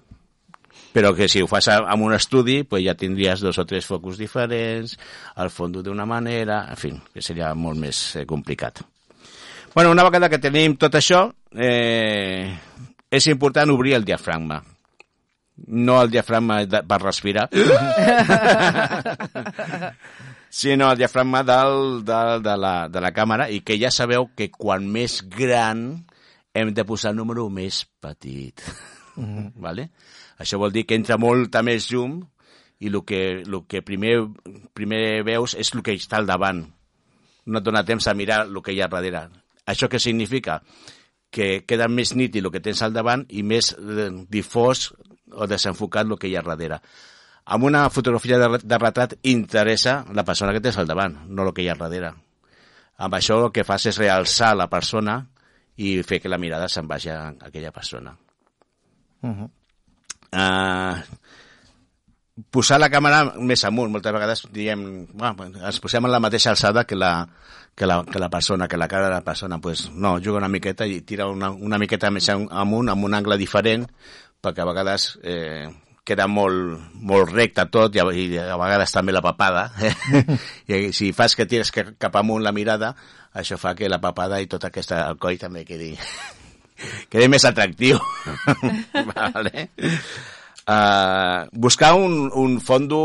Però que si ho fas amb un estudi pues ja tindries dos o tres focus diferents, el fondo d'una manera, en fi, que seria molt més eh, complicat. Bueno, una vegada que tenim tot això, eh, és important obrir el diafragma. No el diafragma de, per respirar, sinó el diafragma del, del, de, la, de la càmera i que ja sabeu que quan més gran hem de posar el número més petit. Mm -hmm. vale? Això vol dir que entra molta més llum i el que, el que primer, primer veus és el que està al davant. No et dona temps a mirar el que hi ha darrere. Això què significa? Que queda més nítid el que tens al davant i més eh, difós o desenfocat el que hi ha darrere. Amb una fotografia de, de retrat interessa la persona que tens al davant, no el que hi ha darrere. Amb això el que fas és realçar la persona i fer que la mirada se'n vagi a aquella persona. Uh -huh. Uh, posar la càmera més amunt. Moltes vegades diem, bueno, ens posem en la mateixa alçada que la, que la, que la persona, que la cara de la persona. Pues, no, juga una miqueta i tira una, una miqueta més amunt, amb un angle diferent, perquè a vegades eh, queda molt, molt recte tot i a, i a vegades també la papada. Eh? I si fas que tires cap amunt la mirada, això fa que la papada i tot aquest el coll també quedi, quedi més atractiu. vale. Uh, buscar un, un fondo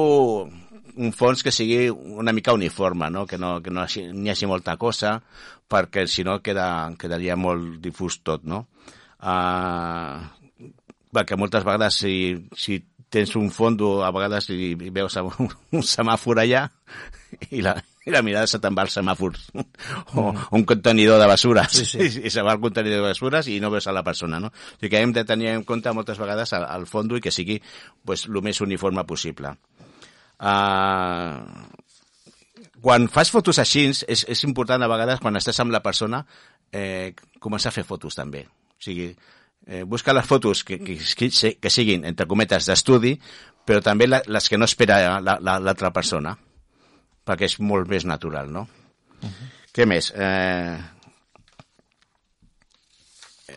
un fons que sigui una mica uniforme, no? que no, que no n'hi hagi molta cosa, perquè si no queda, quedaria molt difús tot, no? Uh, perquè moltes vegades si, si tens un fondo, a vegades i veus un, un semàfor allà i la, i la mirada se te'n va als semàfors o mm. un contenidor de basures sí, sí. i se va al contenidor de basures i no veus a la persona no? o sigui que hem de tenir en compte moltes vegades al, al fondo i que sigui pues, el més uniforme possible uh, quan fas fotos així és, és important a vegades quan estàs amb la persona eh, començar a fer fotos també o sigui, eh, busca les fotos que, que, que, que siguin, entre cometes, d'estudi, però també la, les que no espera l'altra la, la, persona, perquè és molt més natural, no? Uh -huh. Què més? Eh,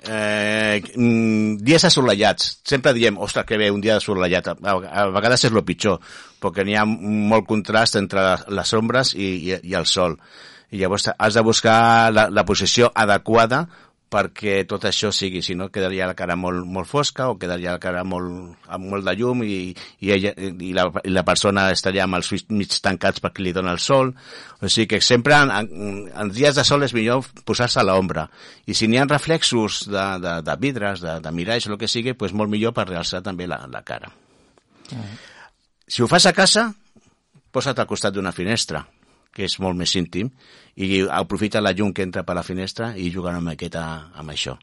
eh, mm, dies assolellats. Sempre diem, ostres, que bé, un dia assolellat. A, a vegades és el pitjor, perquè n'hi ha molt contrast entre les ombres i, i, i el sol. I llavors has de buscar la, la posició adequada perquè tot això sigui, si no quedaria la cara molt, molt fosca o quedaria la cara molt, amb molt de llum i, i, ella, i, la, i la persona estaria amb els ulls mig tancats perquè li dona el sol. O sigui que sempre en, en, en dies de sol és millor posar-se a l'ombra. I si n'hi ha reflexos de, de, de vidres, de, de miralls o el que sigui, pues molt millor per realçar també la, la cara. Si ho fas a casa, posa't al costat d'una finestra, que és molt més íntim, i aprofita la llum que entra per la finestra i juga una miqueta amb això.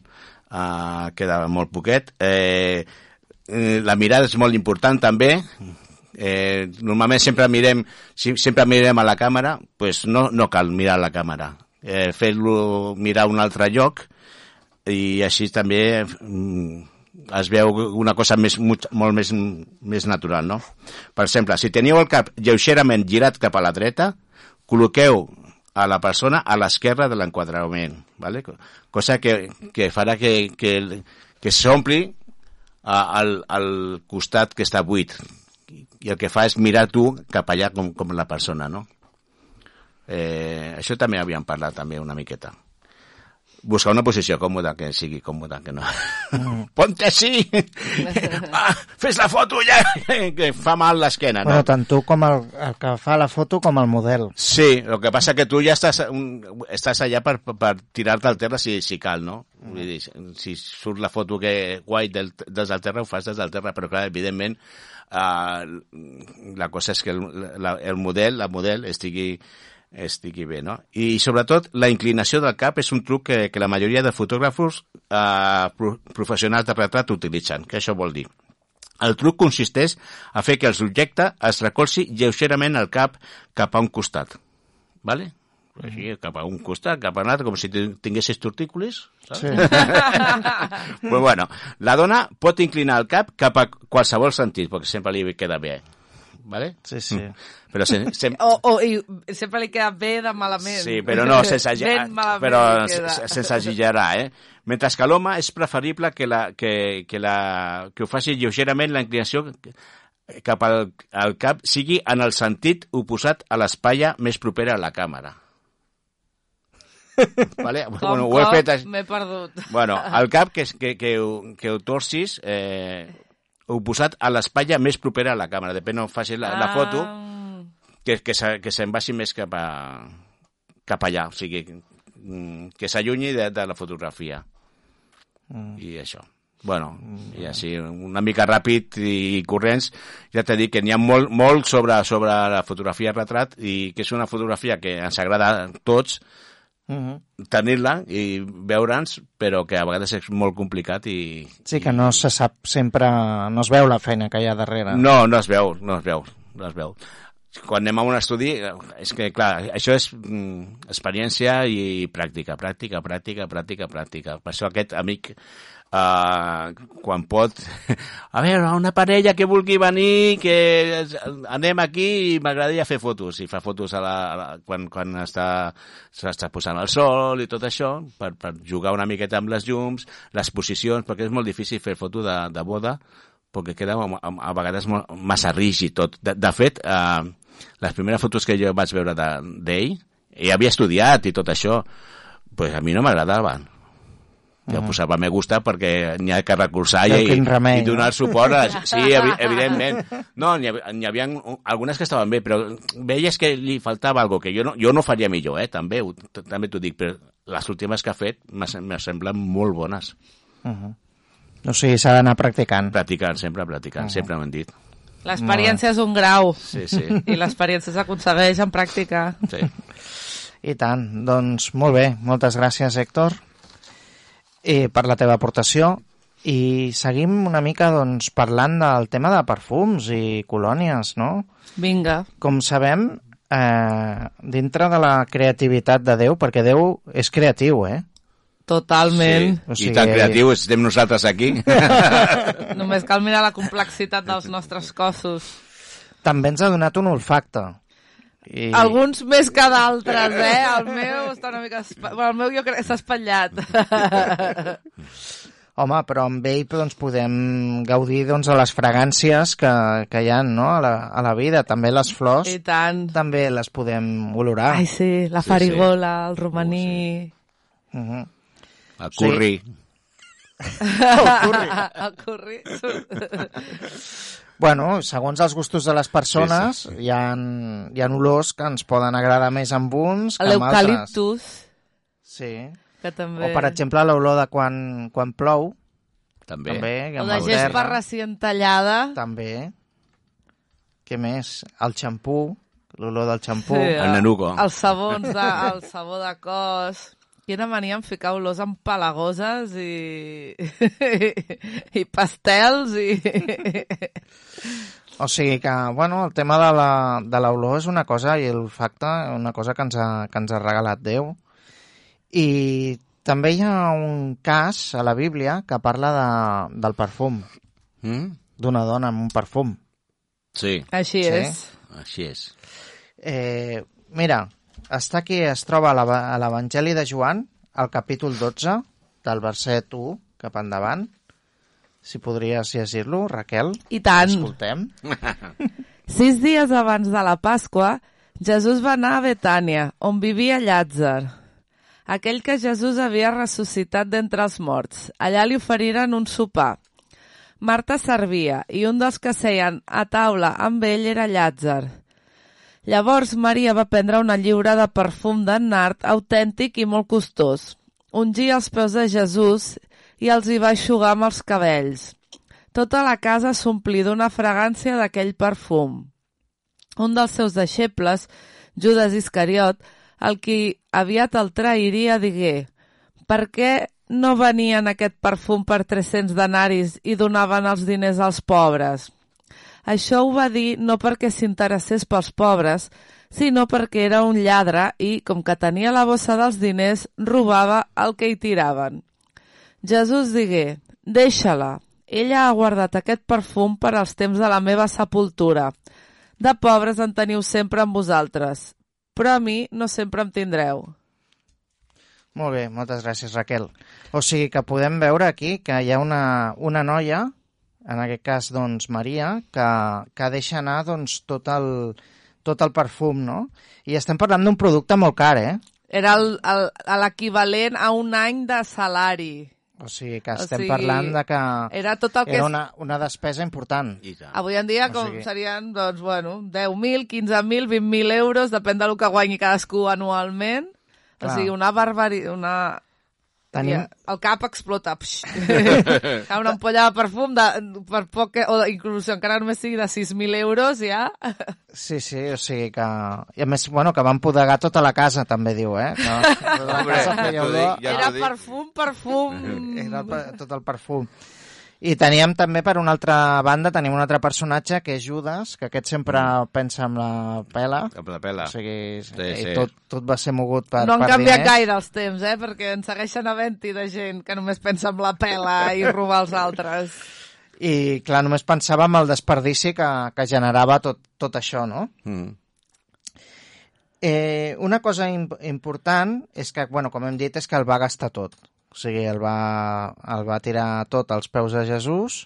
Uh, queda molt poquet. Eh, eh, la mirada és molt important també. Eh, normalment sempre mirem, sempre mirem a la càmera, pues no, no cal mirar a la càmera. Eh, Fer-lo mirar a un altre lloc i així també mm, es veu una cosa més, molt, molt més, més natural, no? Per exemple, si teniu el cap lleugerament girat cap a la dreta, col·loqueu a la persona a l'esquerra de l'enquadrament, ¿vale? cosa que, que farà que, que, que s'ompli al, al costat que està buit i el que fa és mirar tu cap allà com, com la persona, no? Eh, això també havíem parlat també una miqueta. Buscar una posició còmoda, que sigui còmoda, que no... Ponte així! ah, fes la foto ja! que fa mal l'esquena, no? Bueno, tant tu com el, el que fa la foto com el model. Sí, lo que pasa que tu ja estàs, un, estàs allà per, per tirar-te al terra si, si cal, no? Vull dir, si surt la foto que guai del, des del terra, ho fas des del terra, però clar, evidentment, uh, la cosa és que el, la, el model, la model estigui, estigui bé, no? I sobretot la inclinació del cap és un truc que, que la majoria de fotògrafos pro, professionals de retrat utilitzen. Què això vol dir? El truc consisteix a fer que el subjecte es recolzi lleugerament el cap cap a un costat. ¿Vale? Així, cap a un costat, cap a un altre, com si tin- tinguessis tortícolis. Saps? Sí. Però bueno, la dona pot inclinar el cap cap a qualsevol sentit, perquè sempre li queda bé. ¿Vale? Sí, sí. Però se, se, O, o i sempre li queda bé de malament. Sí, però no sense, però li queda. se- sense exagerar, eh? Mentre que l'home és preferible que, la, que, que, la, que ho faci lleugerament la inclinació cap al, al cap sigui en el sentit oposat a l'espatlla més propera a la càmera. vale? Com, bueno, ho he fet... així. M'he perdut. Bueno, el cap que, que, que, ho- que ho torcis eh, oposat a l'espatlla més propera a la càmera. Depèn on faci la, la foto, Ah, que, que, se- que se'n vagi més cap, a, cap allà, o sigui, mm, que s'allunyi de, de la fotografia. Mm. I això. Bueno, i així, una mica ràpid i corrents, ja t'he dit que n'hi ha molt, molt sobre, sobre la fotografia retrat i que és una fotografia que ens agrada a tots Mhm. tenir-la i veure'ns, però que a vegades és molt complicat i... Sí, que no se sap sempre... No es veu la feina que hi ha darrere. No, no es veu, no es veu, no es veu. Quan anem a un estudi, és que, clar, això és mm, experiència i pràctica, pràctica, pràctica, pràctica, pràctica. Per això aquest amic, uh, quan pot... A veure, una parella que vulgui venir, que anem aquí i m'agradaria fer fotos. I fa fotos a la, a la, quan, quan està, s'està posant el sol i tot això, per, per jugar una miqueta amb les llums, les posicions, perquè és molt difícil fer foto de, de boda, perquè queda a, a, vegades molt, massa rígid tot. De, de fet, eh, les primeres fotos que jo vaig veure de- d'ell, ell havia estudiat i tot això, pues a mi no m'agradaven. Jo posava me gusta perquè n'hi ha que recolzar i, remei, i donar suport. A, sí, evi- evidentment. No, n'hi havia, havia algunes que estaven bé, però veies que li faltava algo que jo no, jo no faria millor, eh, també, ho- també t'ho dic, però les últimes que ha fet me sem- me semblen molt bones. O sigui, s'ha d'anar practicant. Practicant, sempre practicant, sempre m'han dit. L'experiència és un grau. Sí, sí. I l'experiència s'aconsegueix en pràctica. sí. I tant. Doncs molt bé. Moltes gràcies, Héctor, eh, per la teva aportació. I seguim una mica doncs, parlant del tema de perfums i colònies, no? Vinga. Com sabem, eh, dintre de la creativitat de Déu, perquè Déu és creatiu, eh? Totalment. O Sí. sigui- I tan creatius estem nosaltres aquí. Només cal mirar la complexitat dels nostres cossos. També ens ha donat un olfacte. I... Alguns més que d'altres, eh? El meu està una mica... Bueno, el meu jo crec que s'ha espatllat. Home, però amb ell doncs, podem gaudir doncs, de les fragàncies que, que hi ha no? a, la, a la vida. També les flors I tant. també les podem olorar. Ai, sí, la Sí, farigola, el romaní... Uh -huh. El curri. el curri. Bueno, segons els gustos de les persones, Sí, sí, Hi, ha, hi ha olors que ens poden agradar més amb uns que amb altres. L'eucaliptus, Sí. que també... O, per exemple, l'olor de quan, quan plou, També. també. O de gespa recient tallada. També. Què més? El xampú, l'olor del xampú. Sí, El nanugo. Els sabons, de, el sabó de cos... Quina mania en ficar olors empalagoses i... i pastels i... O sigui que, bueno, el tema de la- de l'olor és una cosa i el facte una cosa que ens ha, que ens ha regalat Déu. I també hi ha un cas a la Bíblia que parla de, del perfum, Mm? d'una dona amb un perfum. Sí, Així Sí. és. així és. Eh, mira, està aquí, es troba a l'Evangeli de Joan, al capítol 12, del verset 1 cap endavant. Si podries llegir-lo, Raquel. I tant. Escoltem. Sis dies abans de la Pasqua, Jesús va anar a Betània, on vivia Llàtzer, aquell que Jesús havia ressuscitat d'entre els morts. Allà li oferiren un sopar. Marta servia i un dels que seien a taula amb ell era Llàtzer. Llavors Maria va prendre una lliura de perfum de nard autèntic i molt costós. Ungia els peus de Jesús i els hi va eixugar amb els cabells. Tota la casa s'omplí d'una fragància d'aquell perfum. Un dels seus deixebles, Judas Iscariot, el qui aviat el trairia, digué «Per què no venien aquest perfum per 300 denaris i donaven els diners als pobres?» Això ho va dir no perquè s'interessés pels pobres, sinó perquè era un lladre i, com que tenia la bossa dels diners, robava el que hi tiraven. Jesús digué, deixa-la, ella ha guardat aquest perfum per als temps de la meva sepultura. De pobres en teniu sempre amb vosaltres, però a mi no sempre em tindreu. Molt bé, moltes gràcies, Raquel. O sigui que podem veure aquí que hi ha una, una noia, en aquest cas, doncs, Maria, que, que deixa anar doncs, tot, el, tot el perfum, no? I estem parlant d'un producte molt car, eh? Era l'equivalent a un any de salari. O sigui que O estem sigui, parlant de que Era tot el que... era una, una despesa important. I tant. Avui en dia O com sigui- serien, doncs, bueno, 10.000, 15.000, 20.000 euros, depèn del que guanyi cadascú anualment. O Clar. sigui, una barbaritat, una... Tenim- Ja, el cap explota. Cau una ampolla de perfum de, per poc que, o inclús encara només sigui de 6.000 euros ja. Sí, sí, o sigui que... I a més, bueno, que van podegar tota la casa, també diu, eh? La Hombre, casa ja feia olor, ja Era perfum, perfum... era tot el perfum. I teníem també, per una altra banda, tenim un altre personatge, que és Judas, que aquest sempre pensa amb la pela. Amb la pela. O sigui, Sí, i sí. Tot, tot va ser mogut per, no han per canviat diners. gaire els temps, eh? Perquè en segueixen havent-hi de gent que només pensa en la pela i robar els altres. I, clar, només pensava en el desperdici que, que generava tot, tot això, no? Mm. Eh, una cosa imp important és que, bueno, com hem dit, és que el va gastar tot. O sigui, el va, el va tirar tot als peus de Jesús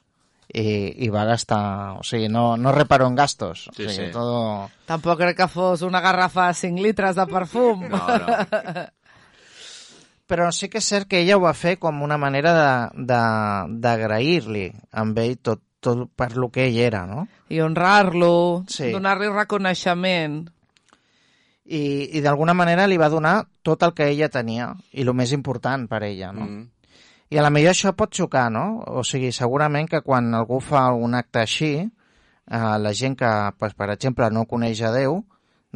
i, i va gastar... O sigui, no, no reparó en gastos. O Sí, sigui, sí. Todo... Tampoc crec que fos una garrafa de 5 litres de perfum. No, no. Però sí que és cert que ella ho va fer com una manera de- de- d'agrair-li amb ell tot, tot per lo que ell era, no? I honrar-lo, Sí. donar-li reconeixement. I, i d'alguna manera li va donar tot el que ella tenia i el més important per ella, no? Mm. I a la millor això pot xocar, no? O sigui, segurament que quan algú fa un acte així, eh, la gent que, pues, per exemple, no coneix a Déu,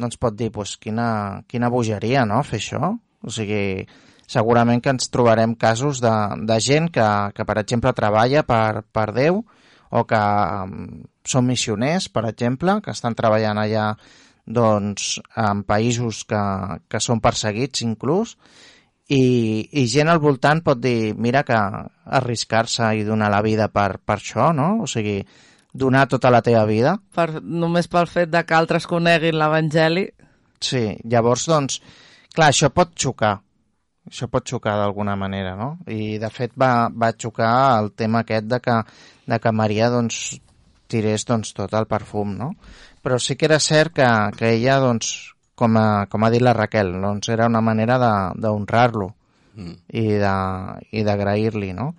doncs pot dir, pues, quina, quina bogeria, no?, fer això. O sigui, segurament que ens trobarem casos de, de gent que, que, per exemple, treballa per, per Déu o que um, són missioners, per exemple, que estan treballant allà doncs, en països que, que són perseguits inclús, i, i gent al voltant pot dir, mira que arriscar-se i donar la vida per, per això, no? O sigui, donar tota la teva vida. Per, només pel fet de que altres coneguin l'Evangeli. Sí, llavors, doncs, clar, això pot xocar. Això pot xocar d'alguna manera, no? I, de fet, va, va xocar el tema aquest de que, de que Maria, doncs, tirés doncs, tot el perfum, no? Però sí que era cert que, que ella, doncs, com ha, com ha dit la Raquel, doncs era una manera de- d'honrar-lo Mm. i d'agrair-li, no?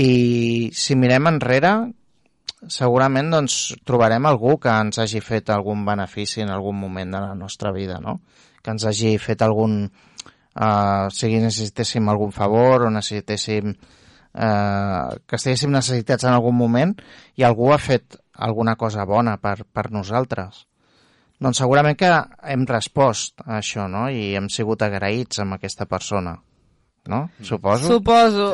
I si mirem enrere, segurament doncs, trobarem algú que ens hagi fet algun benefici en algun moment de la nostra vida, no? Que ens hagi fet algun... Uh, sigui necessitéssim algun favor o necessitéssim uh, que estiguéssim necessitats en algun moment i algú ha fet alguna cosa bona per, per nosaltres. Doncs segurament que hem respost a això, no? I hem sigut agraïts amb aquesta persona, no? Suposo. Suposo.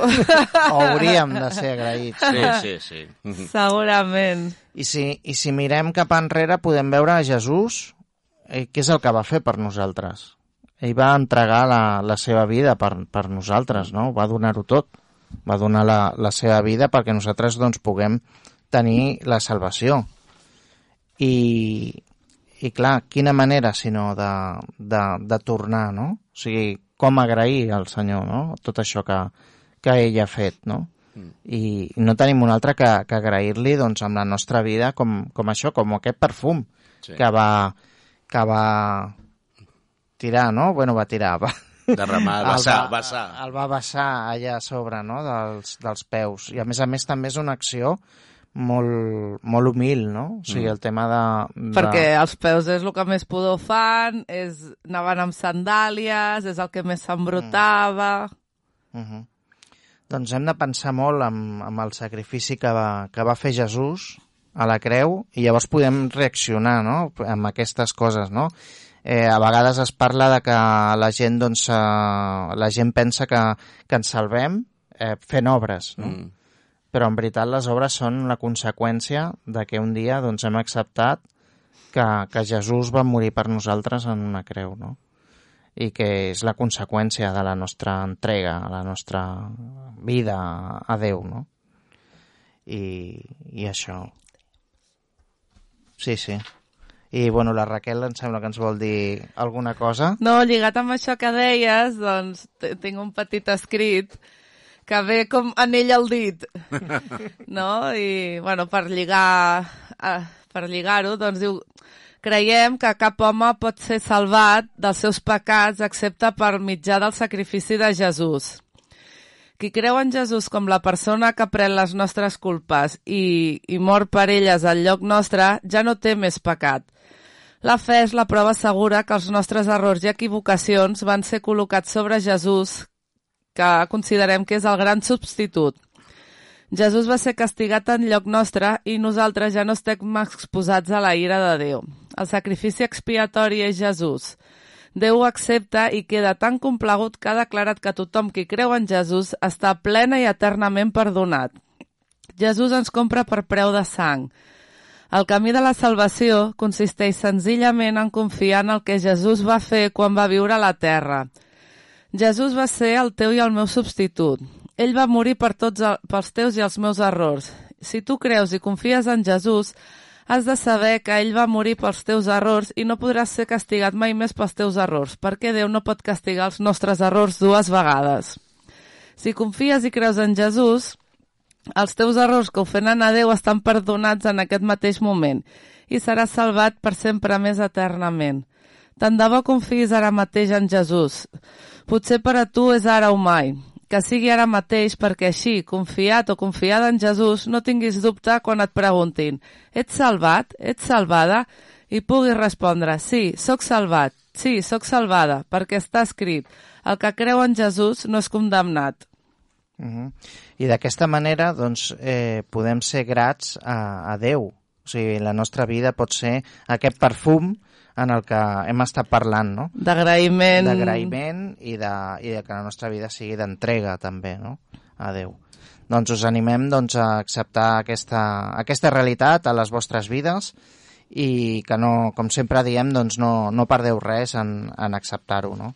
O hauríem de ser agraïts. Sí, sí, sí. Segurament. I si, I si mirem cap enrere podem veure a Jesús, eh, què és el que va fer per nosaltres. Ell va entregar la, la seva vida per, per nosaltres, no? Va donar-ho tot. Va donar la, la seva vida perquè nosaltres doncs, puguem tenir la salvació. I, i clar, quina manera sinó de, de, de tornar, no? O sigui, com agrair al Senyor, no? Tot això que, que ell ha fet, no? I no tenim un altre que, que agrair-li doncs, amb la nostra vida com, com això, com aquest perfum Sí. que va que va tirar, no? Bueno, va tirar, va, Derramar, vessar, va, vessar. El va vessar allà a sobre, no?, dels, dels peus. I a més a més també és una acció molt, molt humil, no? O sigui, el tema de... de... Perquè els peus és el que més pudor fan, és, anaven amb sandàlies, és el que més s'embrutava... Uh -huh. Doncs hem de pensar molt en, en el sacrifici que va, que va fer Jesús a la creu i llavors podem reaccionar no? amb aquestes coses, no? Eh, a vegades es parla de que la gent, doncs, eh, la gent pensa que, que ens salvem eh, fent obres, no? Mm. Però en veritat les obres són la conseqüència de que un dia doncs, hem acceptat que, que Jesús va morir per nosaltres en una creu, no? i que és la conseqüència de la nostra entrega, la nostra vida a Déu, no? I, i això. Sí, sí. I, bueno, la Raquel em sembla que ens vol dir alguna cosa. No, lligat amb això que deies, doncs tinc un petit escrit que ve com anell al dit, no? I, bueno, per lligar eh, per lligar-ho, doncs diu creiem que cap home pot ser salvat dels seus pecats excepte per mitjà del sacrifici de Jesús. Qui creu en Jesús com la persona que pren les nostres culpes i, i mor per elles al lloc nostre, ja no té més pecat. La fe és la prova segura que els nostres errors i equivocacions van ser col·locats sobre Jesús, que considerem que és el gran substitut. Jesús va ser castigat en lloc nostre i nosaltres ja no estem exposats a la ira de Déu. El sacrifici expiatori és Jesús. Déu ho accepta i queda tan complagut que ha declarat que tothom qui creu en Jesús està plena i eternament perdonat. Jesús ens compra per preu de sang. El camí de la salvació consisteix senzillament en confiar en el que Jesús va fer quan va viure a la terra. Jesús va ser el teu i el meu substitut. Ell va morir per tots el, pels teus i els meus errors. Si tu creus i confies en Jesús, has de saber que ell va morir pels teus errors i no podràs ser castigat mai més pels teus errors, perquè Déu no pot castigar els nostres errors dues vegades. Si confies i creus en Jesús, els teus errors que ofenen a Déu estan perdonats en aquest mateix moment i seràs salvat per sempre més eternament. Tant de bo confiïs ara mateix en Jesús. Potser per a tu és ara o mai. Que sigui ara mateix perquè així, confiat o confiada en Jesús, no tinguis dubte quan et preguntin «Ets salvat? Ets salvada?» i puguis respondre «Sí, sóc salvat. Sí, sóc salvada, perquè està escrit. El que creu en Jesús no és condemnat». Uh -huh. I d'aquesta manera doncs, eh, podem ser grats a, a Déu. O sigui, la nostra vida pot ser aquest perfum en el que hem estat parlant, no? D'agraïment... D'agraïment i, de, i de que la nostra vida sigui d'entrega també, no? A Déu. Doncs us animem doncs, a acceptar aquesta, aquesta realitat a les vostres vides i que no, com sempre diem, doncs no, no perdeu res en, en acceptar-ho, no?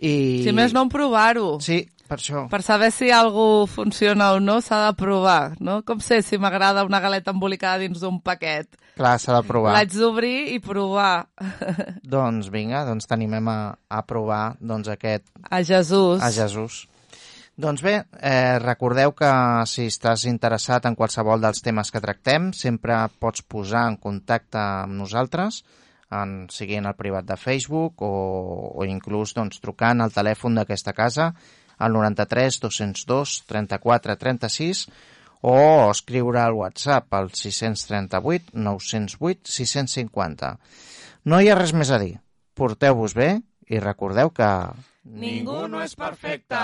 I... Si més no, en provar-ho. Sí, per això. Per saber si algú funciona o no, s'ha de provar, no? Com sé si m'agrada una galeta embolicada dins d'un paquet. Clar, s'ha de provar. L'haig d'obrir i provar. Doncs vinga, doncs t'animem a, a provar doncs, aquest A Jesús. a Jesús. Doncs bé, eh, recordeu que si estàs interessat en qualsevol dels temes que tractem, sempre pots posar en contacte amb nosaltres, en, sigui en el privat de Facebook o, o inclús doncs, trucant al telèfon d'aquesta casa al 93 202 34 36 o escriure al WhatsApp al 638 908 650. No hi ha res més a dir. Porteu-vos bé i recordeu que Ningú no és perfecte.